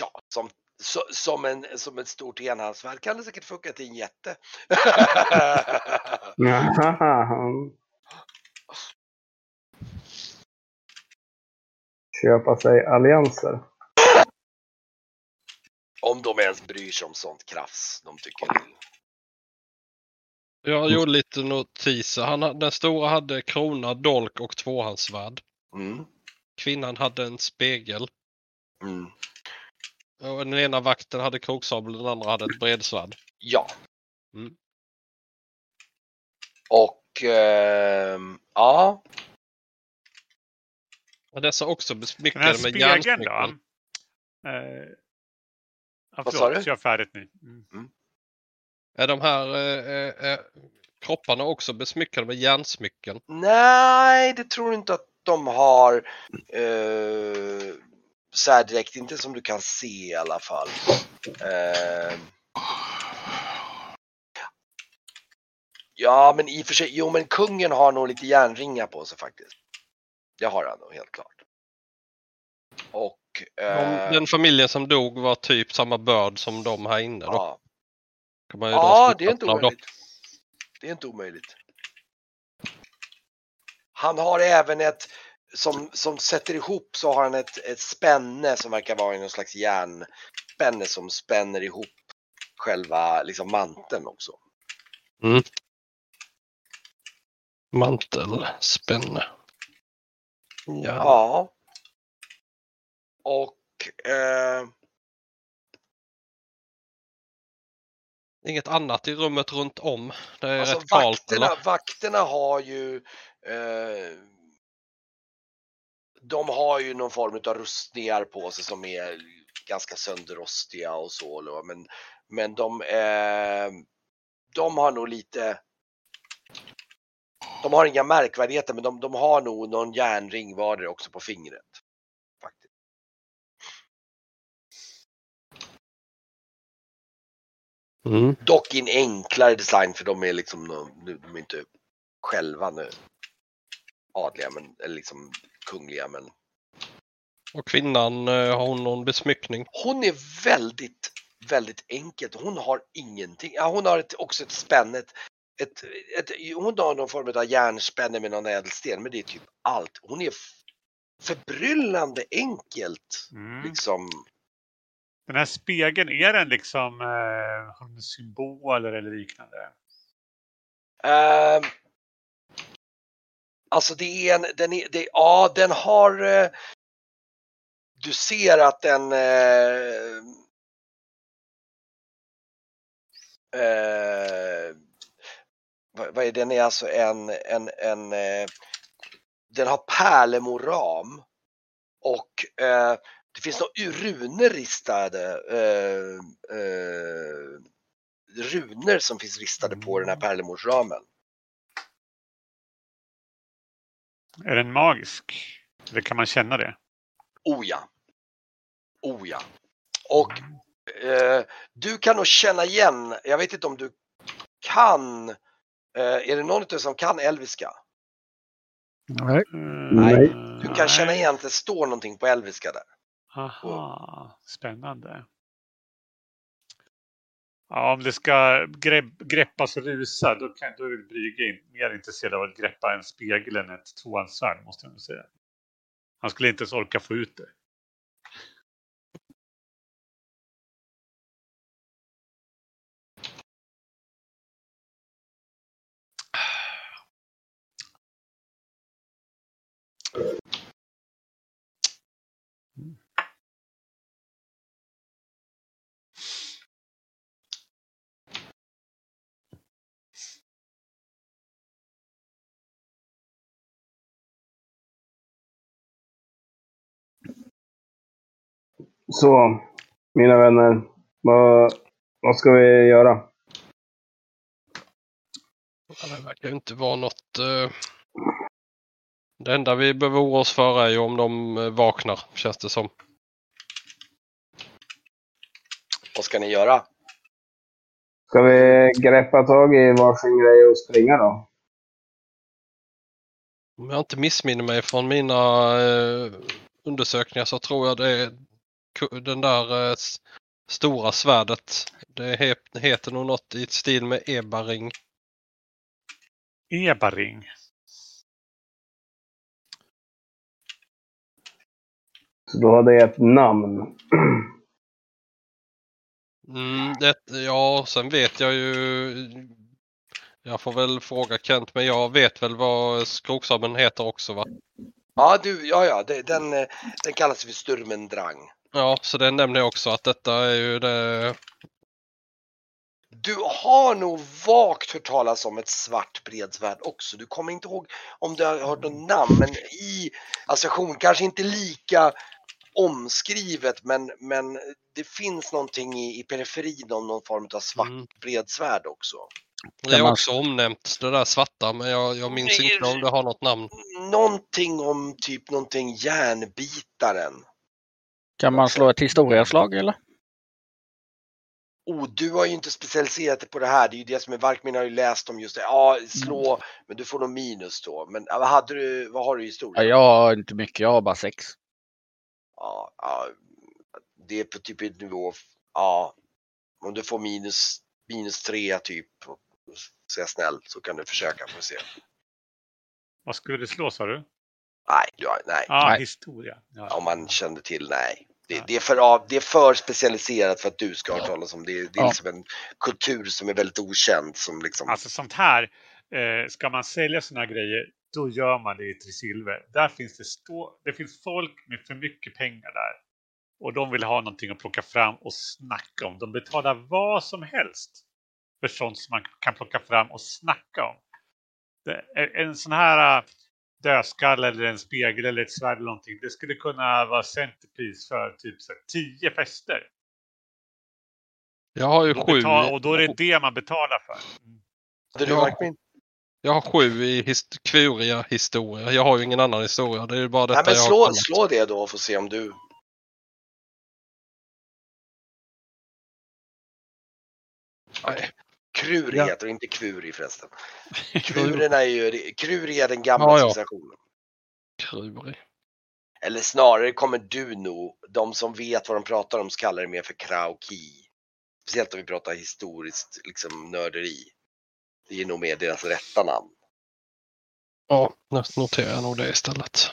Ja, som, som, en, som ett stort enhandsvärd kan det säkert funka till en jätte. Köpa sig allianser. Om de ens bryr sig om sånt krafs. De tycker Jag gjorde lite notiser. Han, ha- den stora hade krona, dolk och tvåhandsvärd. mm, Kvinnan hade en spegel. mm, Och den ena vakten hade kroksabel den andra hade ett bredsvärd. Ja. Mm. Och ehm, ja. Ja, Dessa också Den här besmyckade med spegeln järnsmycken. då? Eh, ja, Vad sa du? kör färdigt nu. Mm. Är de här eh, eh, kropparna också besmyckade med järnsmycken? Nej, det tror jag inte att de har. Eh, så här direkt, inte som du kan se i alla fall. Eh, ja, men i och för sig, jo men kungen har nog lite järnringar på sig faktiskt. Det har han nog helt klart. Och De, eh, den familjen som dog var typ samma börd som de här inne då? ja, ja det är inte omöjligt. Det är inte omöjligt. Han har även ett, som, som sätter ihop så har han ett, ett spänne som verkar vara någon slags järnspänne som spänner ihop själva liksom manteln också. Mantel, spänne. Ja. Ja. Och eh, Inget annat i rummet runt om? Det är alltså rätt kallt vakterna, eller? vakterna har ju eh, de har ju någon form av rustningar på sig som är ganska sönderrostiga och så. Men, men de, eh, de har nog lite de har inga märkvärdigheter men de, de har nog någon järnring var också på fingret. Mm. Dock i en enklare design för de är liksom, nå- de är inte själva nu adliga men, eller liksom kungliga men Och kvinnan, eh, har hon någon besmyckning? hon är väldigt, väldigt enkelt. Hon har ingenting. Ja, hon har ett, också ett spänne. Ett, ett, ett, hon har någon form av järnspänne med någon ädelsten men det är typ allt. Hon är förbryllande enkelt. Mm. Liksom. Den här spegeln, är den liksom eh, en symboler eller liknande? Uh, alltså det är en, den är, det, ja den har, eh, du ser att den eh, eh, vad, vad är den är alltså en, en, en eh, den har pärlemoram och eh, det finns några runor ristade eh, eh, runor som finns ristade på den här pärlemorsramen. Är den magisk? Eller kan man känna det? Oh ja. Oh ja. Och eh, du kan nog känna igen, jag vet inte om du kan, eh, är det någon av er som kan elviska? Nej. Nej. Du kan känna igen att det står någonting på elviska där. Aha, spännande. Ja, om det ska grepp, greppas och rusa, då, kan, då är väl Brygge mer intresserad av att greppa en spegel än ett tvåhandsvärd, måste jag nog säga. Han skulle inte ens orka få ut det. Så, mina vänner. Vad, vad ska vi göra? Det verkar ju inte vara något... eh, Det enda vi behöver oroa oss för är ju om de eh, vaknar, känns det som. Vad ska ni göra? Ska vi greppa tag i varsin grej och springa då? Om jag inte missminner mig från mina eh, undersökningar så tror jag det den där eh, stora svärdet. Det he- heter nog något i ett stil med ebaring. Ebaring. Så då har det ett namn. Mm, det, ja, sen vet jag ju... Jag får väl fråga Kent, men jag vet väl vad skroksabeln heter också va? Ja, du, ja, ja, det, den, eh, den kallas för Sturmendrang. Ja, så det nämner jag också att detta är ju det... du har nog vagt hört talas om ett svart bredsvärd också. Du kommer inte ihåg om du har hört något namn, men i association, kanske inte lika omskrivet, men, men det finns någonting i, i periferin om någon form av svart Mm. bredsvärd också. Det är också omnämnt det där svarta men jag, jag minns inte om det har något namn. Någonting om typ någonting järnbitaren. Kan man slå ett historieslag eller? Oh, du har ju inte specialiserat dig på det här. Det är ju det som är Varkmin har ju läst om just det. Ja, slå, men du får nog minus då. Men ja, vad hade du, vad har du i Ja, historia? jag har inte mycket, jag har bara sex. Ja, ja, det är på typ en nivå, ja, om du får minus, minus tre typ, så jag snäll, så kan du försöka vi se. Vad skulle du slå sa du? Nej, du har, nej. Ja, Nej. historia. Ja. om man kände till, nej. Det, det, är för, det är för specialiserat för att du ska ha hört talas om. Det, är- det är Ja. liksom en kultur som är väldigt okänd. Som liksom, Alltså sånt här, eh, ska man sälja såna här grejer, då gör man det i Trisilver. Där finns det, stå, det finns folk med för mycket pengar där. Och de vill ha någonting att plocka fram och snacka om. De betalar vad som helst för sånt som man kan plocka fram och snacka om. Det, en sån här dödskalle eller en spegel eller ett svärd eller någonting. Det skulle kunna vara centerpris för typ så här, tio fester. Jag har ju Då sju. betal, och då är det det man betalar för. Mm. hade du ja. Varkmin? Jag har sju i his kvuriga historia. Jag har ju ingen annan historia. Det är bara detta Nej, men jag har slå, slå det då och få se om du... Nej. Krur Ja. heter det, inte kvuri förresten. Krurerna är ju, kruri är den gamla Ja, ja. civilisationen. Krurig. Eller snarare kommer du nog, de som vet vad de pratar om så kallar det mer för krauki. Speciellt om vi pratar historiskt liksom nörderi. Det är nog mer deras rätta namn. Ja, nu noterar jag nog det istället.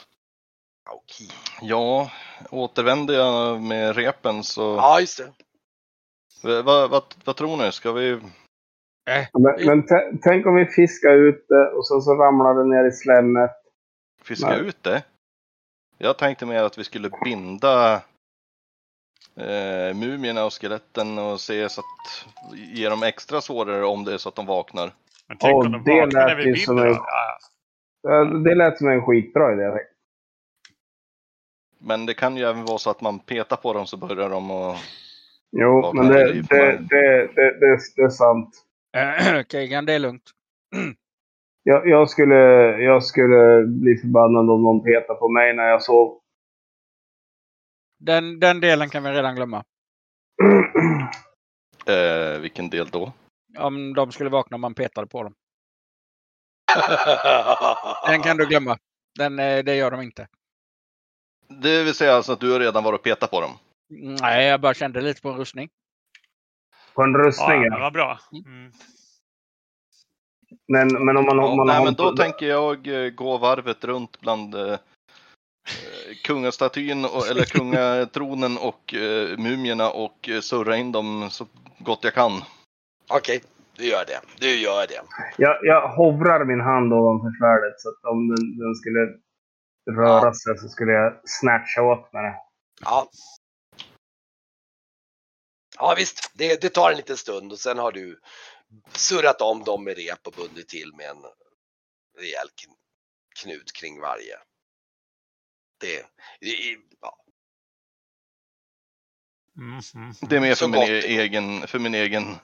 Krauki. Ja, återvänder jag med repen så... Ja, just det. Vad, vad, vad tror ni? Ska vi... Men, men tä- tänk om vi fiskar ut det och sen så ramlar det ner i slemmet. fiska Nej. ut det? Jag tänkte mer att vi skulle binda eh, mumierna och skeletten och se så att ge dem extra svårare om det är så att de vaknar. Men tänk Åh, om de det vaknar när vi vinner. en-. Ja, Det lät som en skitbra idé. Men det kan ju även vara så att man petar på dem så börjar de och... Jo, men det, det, det, det är sant. Kegan, det är lugnt. Jag, jag, skulle, jag skulle bli förbannad om någon petar på mig när jag sov. Den, den delen kan vi redan glömma. Eh, vilken del då? Om de skulle vakna om man petade på dem. Den kan du glömma. Den, eh, det gör de inte. Det vill säga alltså att du har redan varit och petat på dem? Nej, jag bara kände lite på en rustning. På en rustning. ja, det var bra. Mm. Men, men om man, Ja, om man nej, har... men då tänker jag eh, gå varvet runt bland eh, eh, kungastatyn, och, eller kungatronen och eh, mumierna och eh, surra in dem så gott jag kan. Okej, du gör det. Du gör det. jag, jag hovrar min hand ovanför svärdet så att om den, den skulle röra Ja. sig så skulle jag snatcha åt med det. Ja. Ja visst, det, det tar en liten stund och sen har du surrat om dem med rep och bundit till med en rejäl kn- knut kring varje. Det, det ja, Mm, mm, Det är mer för min e- egen, för min egen,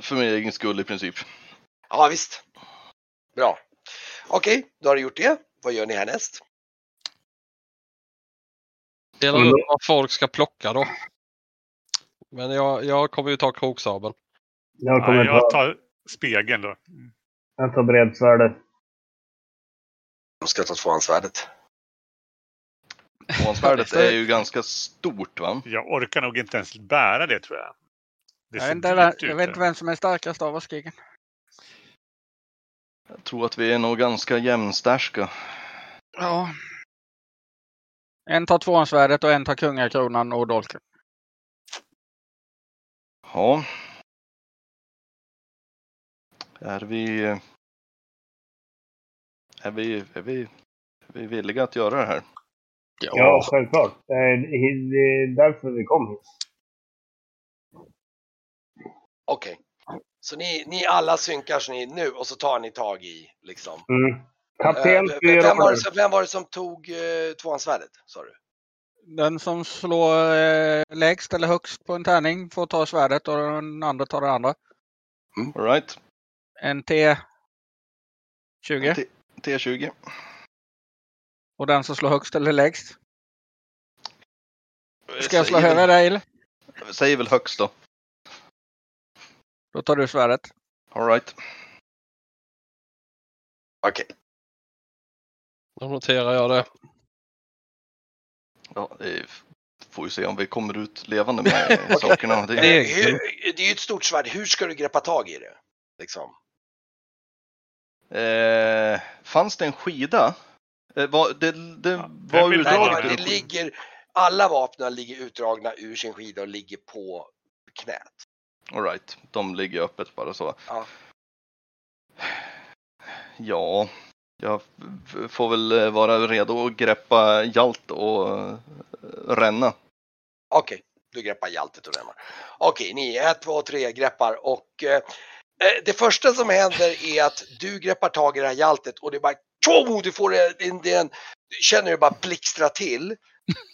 för min egen skull i princip. ja visst. Bra. Okej, då har du gjort det. Vad gör ni härnäst? Delar upp vad folk ska plocka då. Men jag, jag kommer ju ta kroksabeln. Jag Ja, kommer jag ta, tar spegeln då. Jag tar bredsvärdet. De ska ta tvåhandsvärdet. Tvåhandsvärdet är ju ganska stort va? Jag orkar nog inte ens bära det tror jag. Det Jag inte, ut, jag vet inte vem som är starkast av oss, Kegan. Jag tror att vi är nog ganska jämnstärska. Ja. En tar tvåhandsvärdet och en tar kungakronan och dolken. Ja. Är vi... Är vi, är vi, är vi villiga att göra det här? Ja, självklart. Det är, det är därför vi kom hit. Okej. Så ni, ni alla synkar så ni nu och så tar ni tag i liksom. Mm. Kapten Eh, fyra vem, var som- vem var det som tog eh, tvåhandsvärdet? Sa du? Den som slår eh, lägst eller högst på en tärning får ta svärdet och den andra tar det andra. Alright. En T20. T- T20. Och den som slår högst eller lägst. Ska jag slå över väl- dig eller? Säger väl högst då. Då tar du svärdet. Alright. Okej. Då noterar jag det. Ja, det får vi se om vi kommer ut levande med sakerna. Det är, hur, det är ju ett stort svärd. Hur ska du greppa tag i det? Liksom. eh, fanns det en skida? Eh, var, det det Ja, var Nej, utdraget det, det? ur det ligger, alla vapnen ligger utdragna ur sin skida och ligger på knät. Alright, de ligger öppet bara så. Ja. Ja, jag får väl eh, vara redo att greppa Jalt och eh, ränna. Okej, du greppar Hjaltet och Remmar. Okej, ni ett, två, tre greppar och eh, eh, det första som händer är att du greppar tag i det här Hjaltet och det bara tjo, du får en, en, en du känner det bara blixtra till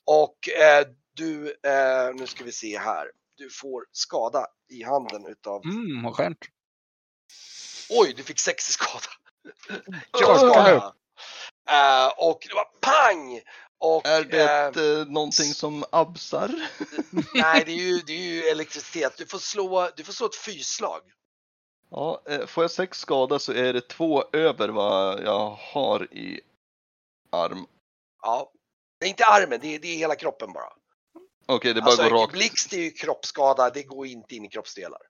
och eh, du, eh, nu ska vi se här, du får skada i handen utav, Mm, vad skönt. oj, du fick 60 skada. Oj. Kroppsskada. Eh, och det var pang! Och, Är det eh, någonting som absar? nej, det är, ju, det är ju elektricitet. Du får slå, du får slå ett fysslag. Ja, eh, får jag sex skada så är det två över vad jag har i arm. Ja. Det är inte armen, det är, det är hela kroppen bara. Okej, det bara Alltså, går rakt. blixt är ju kroppsskada, det går inte in i kroppsdelar.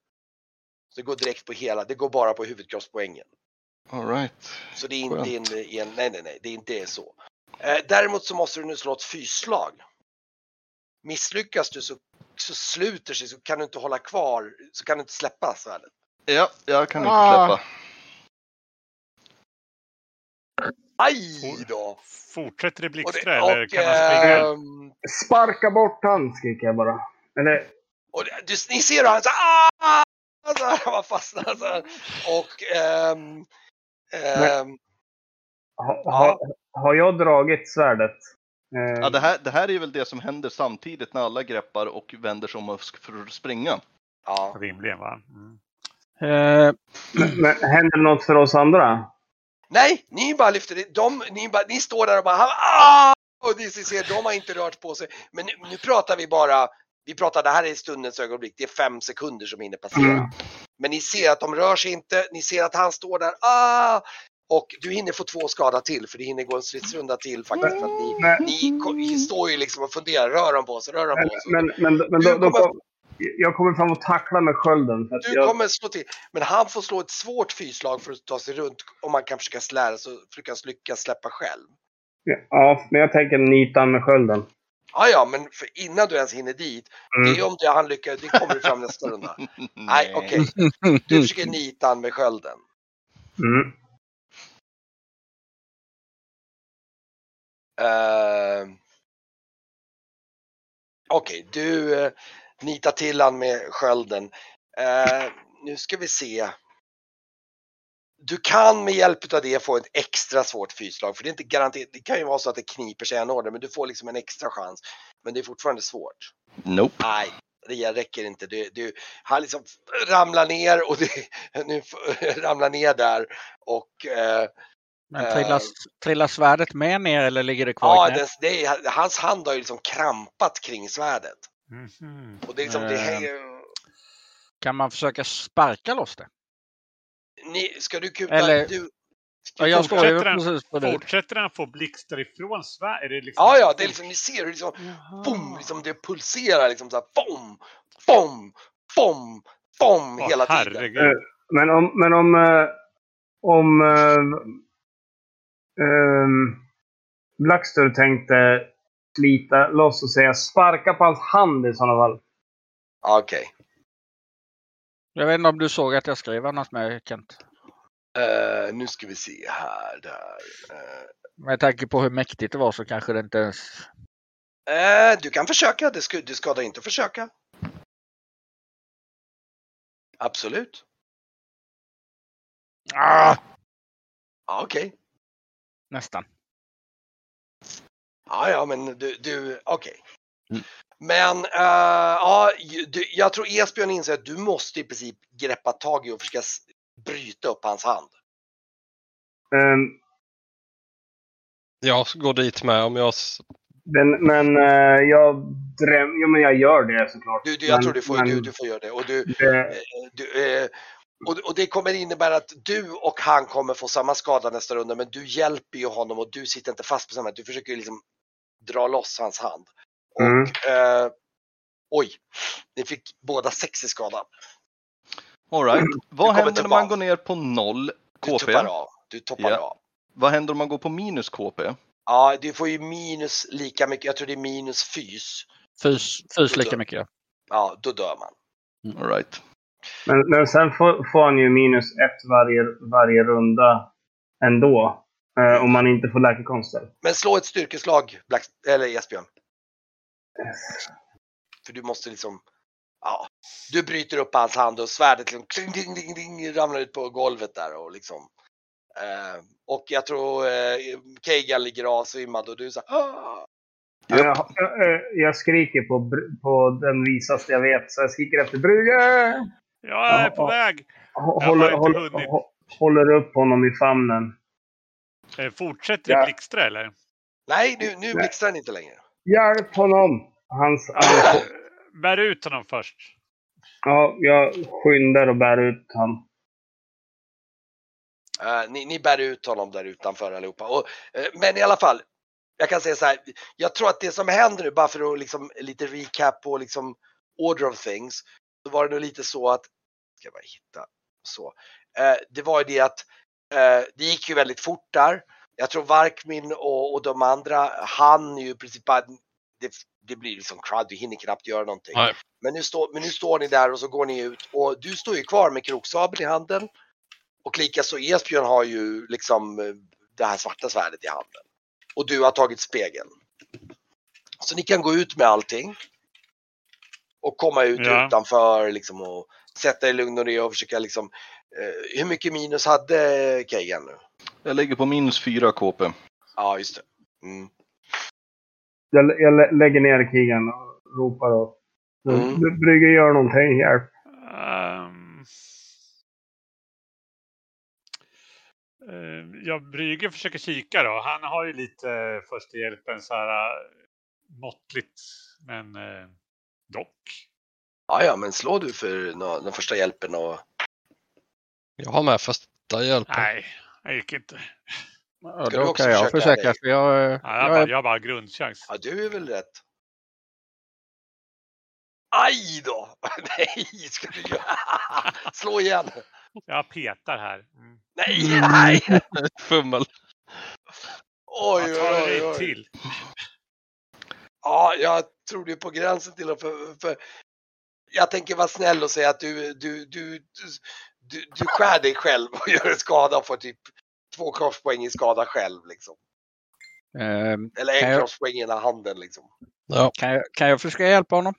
Så det går direkt på hela, det går bara på huvudkroppspoängen. Alright. Så det är inte en, en, nej nej nej, det är inte så. Eh, däremot så måste du nu slå ett fysslag. Misslyckas du så, så sluter sig, så kan du inte hålla kvar, så kan du inte släppa svärdet. Ja, jag kan inte Ah. släppa. Aj då! Fortsätter det Och, blixtra eller kan man springa? ehm, Sparka bort han, skriker jag bara. Eller, Och det, du, ni ser hur han så ah! Så här, han fastnar så här. Och ehm, ehm, ha, Ja. ha, har jag dragit svärdet? Eh, Ja, det, här, det här är väl det som händer samtidigt när alla greppar och vänder sig om och för att springa. ja. Rimligen va? Mm. Eh, Men händer något för oss andra? Nej, ni bara lyfter det. De, ni, bara, ni står där och bara ah! Och ni ser, de har inte rört på sig. Men nu, nu pratar vi bara, vi pratar, det här är stundens ögonblick. Det är fem sekunder som hinner passera. Mm. Men ni ser att de rör sig inte. Ni ser att han står där. Ah! Och du hinner få två skada till för det hinner gå en stridsrunda till faktiskt. För att ni, Men, ni, ko- ni står ju liksom och funderar. Rör de på sig? Rör de på sig? men, men, men då, kommer- kom, jag kommer fram och tackla med skölden. Du jag, kommer slå till. Men han får slå ett svårt fyrslag för att ta sig runt. Om man kan försöka lära sig och försöka lyckas släppa själv. Ja, men jag tänker nita med skölden. Ja, ja, men för innan du ens hinner dit. Mm. Det är om det han lyckas. Det kommer fram nästa runda. Nej, okej. Du försöker nita han med skölden. Mm. Uh, okej, du uh, nitar till han med skölden. Eh, nu ska vi se. Du kan med hjälp av det få ett extra svårt fyrslag. För det är inte garanterat. Det kan ju vara så att det kniper sig en order. Men du får liksom en extra chans. Men det är fortfarande svårt. Nope. Nej, det räcker inte. Du, du, han liksom ramlar ner och det, nu ramlar ner där och eh, men trillar, trillar svärdet med ner eller ligger det kvar ja, det, det är, hans hand har ju liksom krampat kring svärdet. Mhm. Och det är liksom, det Eh. hänger, Kan man försöka sparka loss det? Ni, ska du kuta? Eller- Du, Ja, jag Fortsätter han- precis bredvid. Fortsätter han få blixtar ifrån det liksom... ja, ja, det är liksom, ni ser hur liksom, boom, liksom det pulserar liksom så här, bom, bom, bom, bom Åh, hela tiden. herregud. Men om, men om, eh, om uh, um, Blackster tänkte slita loss och säga sparka på hans hand i sådana fall. Okej. Jag vet inte om du såg att jag skrev annars med Kent. Eh, nu ska vi se här, där. Eh, Med tanke på hur mäktigt det var så kanske det inte ens... Eh, du kan försöka, det, sk- det skadar inte att försöka. Absolut. Ah, Ja, okej. nästan. Ja, ja, men du, du okej. Mm. Men eh, ja, jag tror Esbjörn inser att du måste i princip greppa tag i och försöka bryta upp hans hand. Ehm, Jag går dit med om jag... men men eh, jag dröm, ja, men jag gör det såklart. Du, du, jag men, tror du får, men du, du får göra det. Och, du, det, du, eh, och, och det kommer innebära att du och han kommer få samma skada nästa runda, men du hjälper ju honom och du sitter inte fast på samma. Du försöker ju liksom dra loss hans hand. Och, Mm. eh, oj, ni fick båda sex i skada. Alright. Vad kommer händer när man av. går ner på noll Du KP? tuppar av. Du toppar Ja. av. Vad händer om man går på minus KP? Ja, du får ju minus lika mycket. Jag tror det är minus fys. Fys, fys lika mycket. ja. Ja, då dör man. Alright. men, men sen får, får han ju minus ett varje, varje runda ändå. Eh, om man inte får läkekonster. Men slå ett styrkeslag, Black, eller Esbjörn. För du måste liksom, ja, du bryter upp hans hand och svärdet liksom kling, ding, ding, ding, ramlar ut på golvet där och liksom. Eh, och jag tror eh, Keigan ligger avsvimmad och du säger ah! Jag, jag, jag skriker på, på den visaste jag vet. Så jag skriker efter Brygge! Jag är på väg! Jag har Håller, inte håller, håller upp honom i famnen. Eh, Fortsätter det Ja. blixtra eller? Nej, nu, nu blixtrar den inte längre. Hjälp honom! Hans, Bär ut honom först. ja, jag skyndar och bär ut honom. Eh, ni, ni bär ut honom där utanför allihopa. Och, eh, men i alla fall, jag kan säga så här. Jag tror att det som händer nu, bara för att liksom lite recap på liksom order of things, så var det nog lite så att, ska jag bara hitta så. Eh, det var ju det att det gick ju väldigt fort där. Jag tror Varkmin och, och de andra hann ju i princip det, det blir liksom crowd, du hinner knappt göra någonting. Nej. Men nu, står, men nu står ni där och så går ni ut och du står ju kvar med kroksabeln i handen. Och likaså Esbjörn har ju liksom eh, det här svarta svärdet i handen. Och du har tagit spegeln. Så ni kan gå ut med allting. Och komma ut Ja. utanför liksom och sätta er i lugn och ro och försöka liksom. Eh, hur mycket minus hade Keigan nu? Jag ligger på minus 4 KP. Ja, just det. Mm. Jag, jag lä- lägger ner krigen och ropar och... Mm. Br- Brygge, gör någonting. Hjälp. Um, uh, ja, Brygge försöker kika då. Han har ju lite uh, första hjälpen så här uh, måttligt. Men dock. Ja, ja, men slå du för den första hjälpen och Jag har med första hjälpen. Nej, det gick inte. Ja, då också kan jag försöka? För jag, eh, Ja, jag, jag bara, jag har bara grundchans. ja, du är väl rätt. Aj då! Nej, ska du göra? Slå igen! Jag petar här. Mm. Nej, nej! Fummel. Oj, Jag oj, tar oj, oj. till. Ja, jag tror du är på gränsen till att för, för Jag tänker vara snäll och säga att du, du, du, du, du skär dig själv och gör en skada och får typ två kroppspoäng i skada själv liksom. ehm, Eller en jag- kroppspoäng i ena handen liksom. Ja. kan, jag, kan jag försöka hjälpa honom?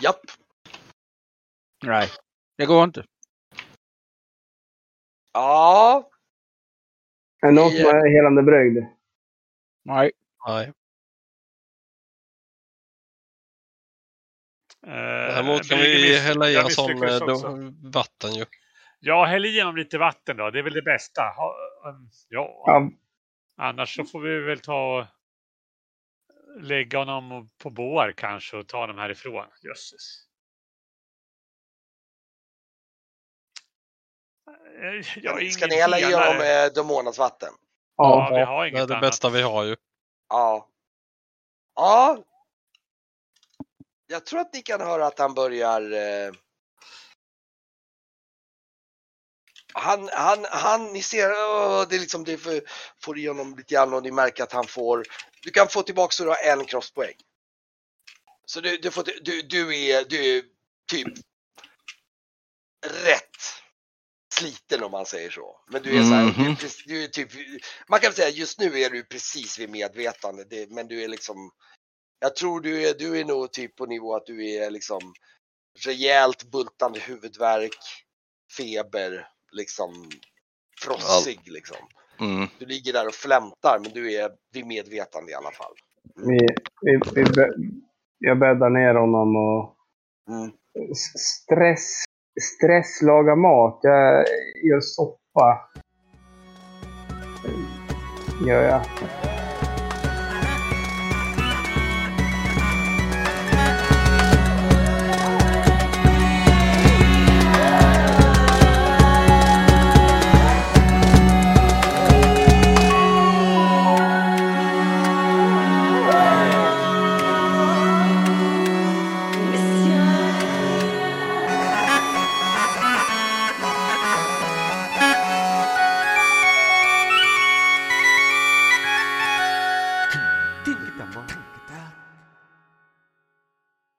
Japp. Nej, det går inte. Ja, Är det någon som helande brygd? Nej. Nej. Uh, Däremot kan vi hälla i en sån eh, då, vatten ju. Ja, häll i honom lite vatten då. Det är väl det bästa. Ha, um, ja. Ja, Annars så får vi väl ta och lägga honom på bår kanske och ta honom härifrån. Jösses. Eh, Jag är ska ni hälla i honom Demonas vatten? Ja, ja. vi har Det inget är det annat. bästa vi har ju. Ja. Ja. Jag tror att ni kan höra att han börjar eh... Han, han, han, ni ser, åh, det är liksom, det för, får i honom lite grann och ni märker att han får, du kan få tillbaka så du har en kroppspoäng. Så du, du, får, du, du är, du är typ rätt sliten om man säger så. Men du är så här, du, är, Mhm. precis- du är typ, man kan säga just nu är du precis vid medvetande, det, men du är liksom, jag tror du är, du är nog typ på nivå att du är liksom rejält bultande huvudvärk, feber, liksom frossig liksom. Mm. Du ligger där och flämtar men du är vid medvetande i alla fall. Vi, vi, vi, bä- jag bäddar ner honom och Mm. stress, stress laga mat. Jag gör soppa. Gör jag.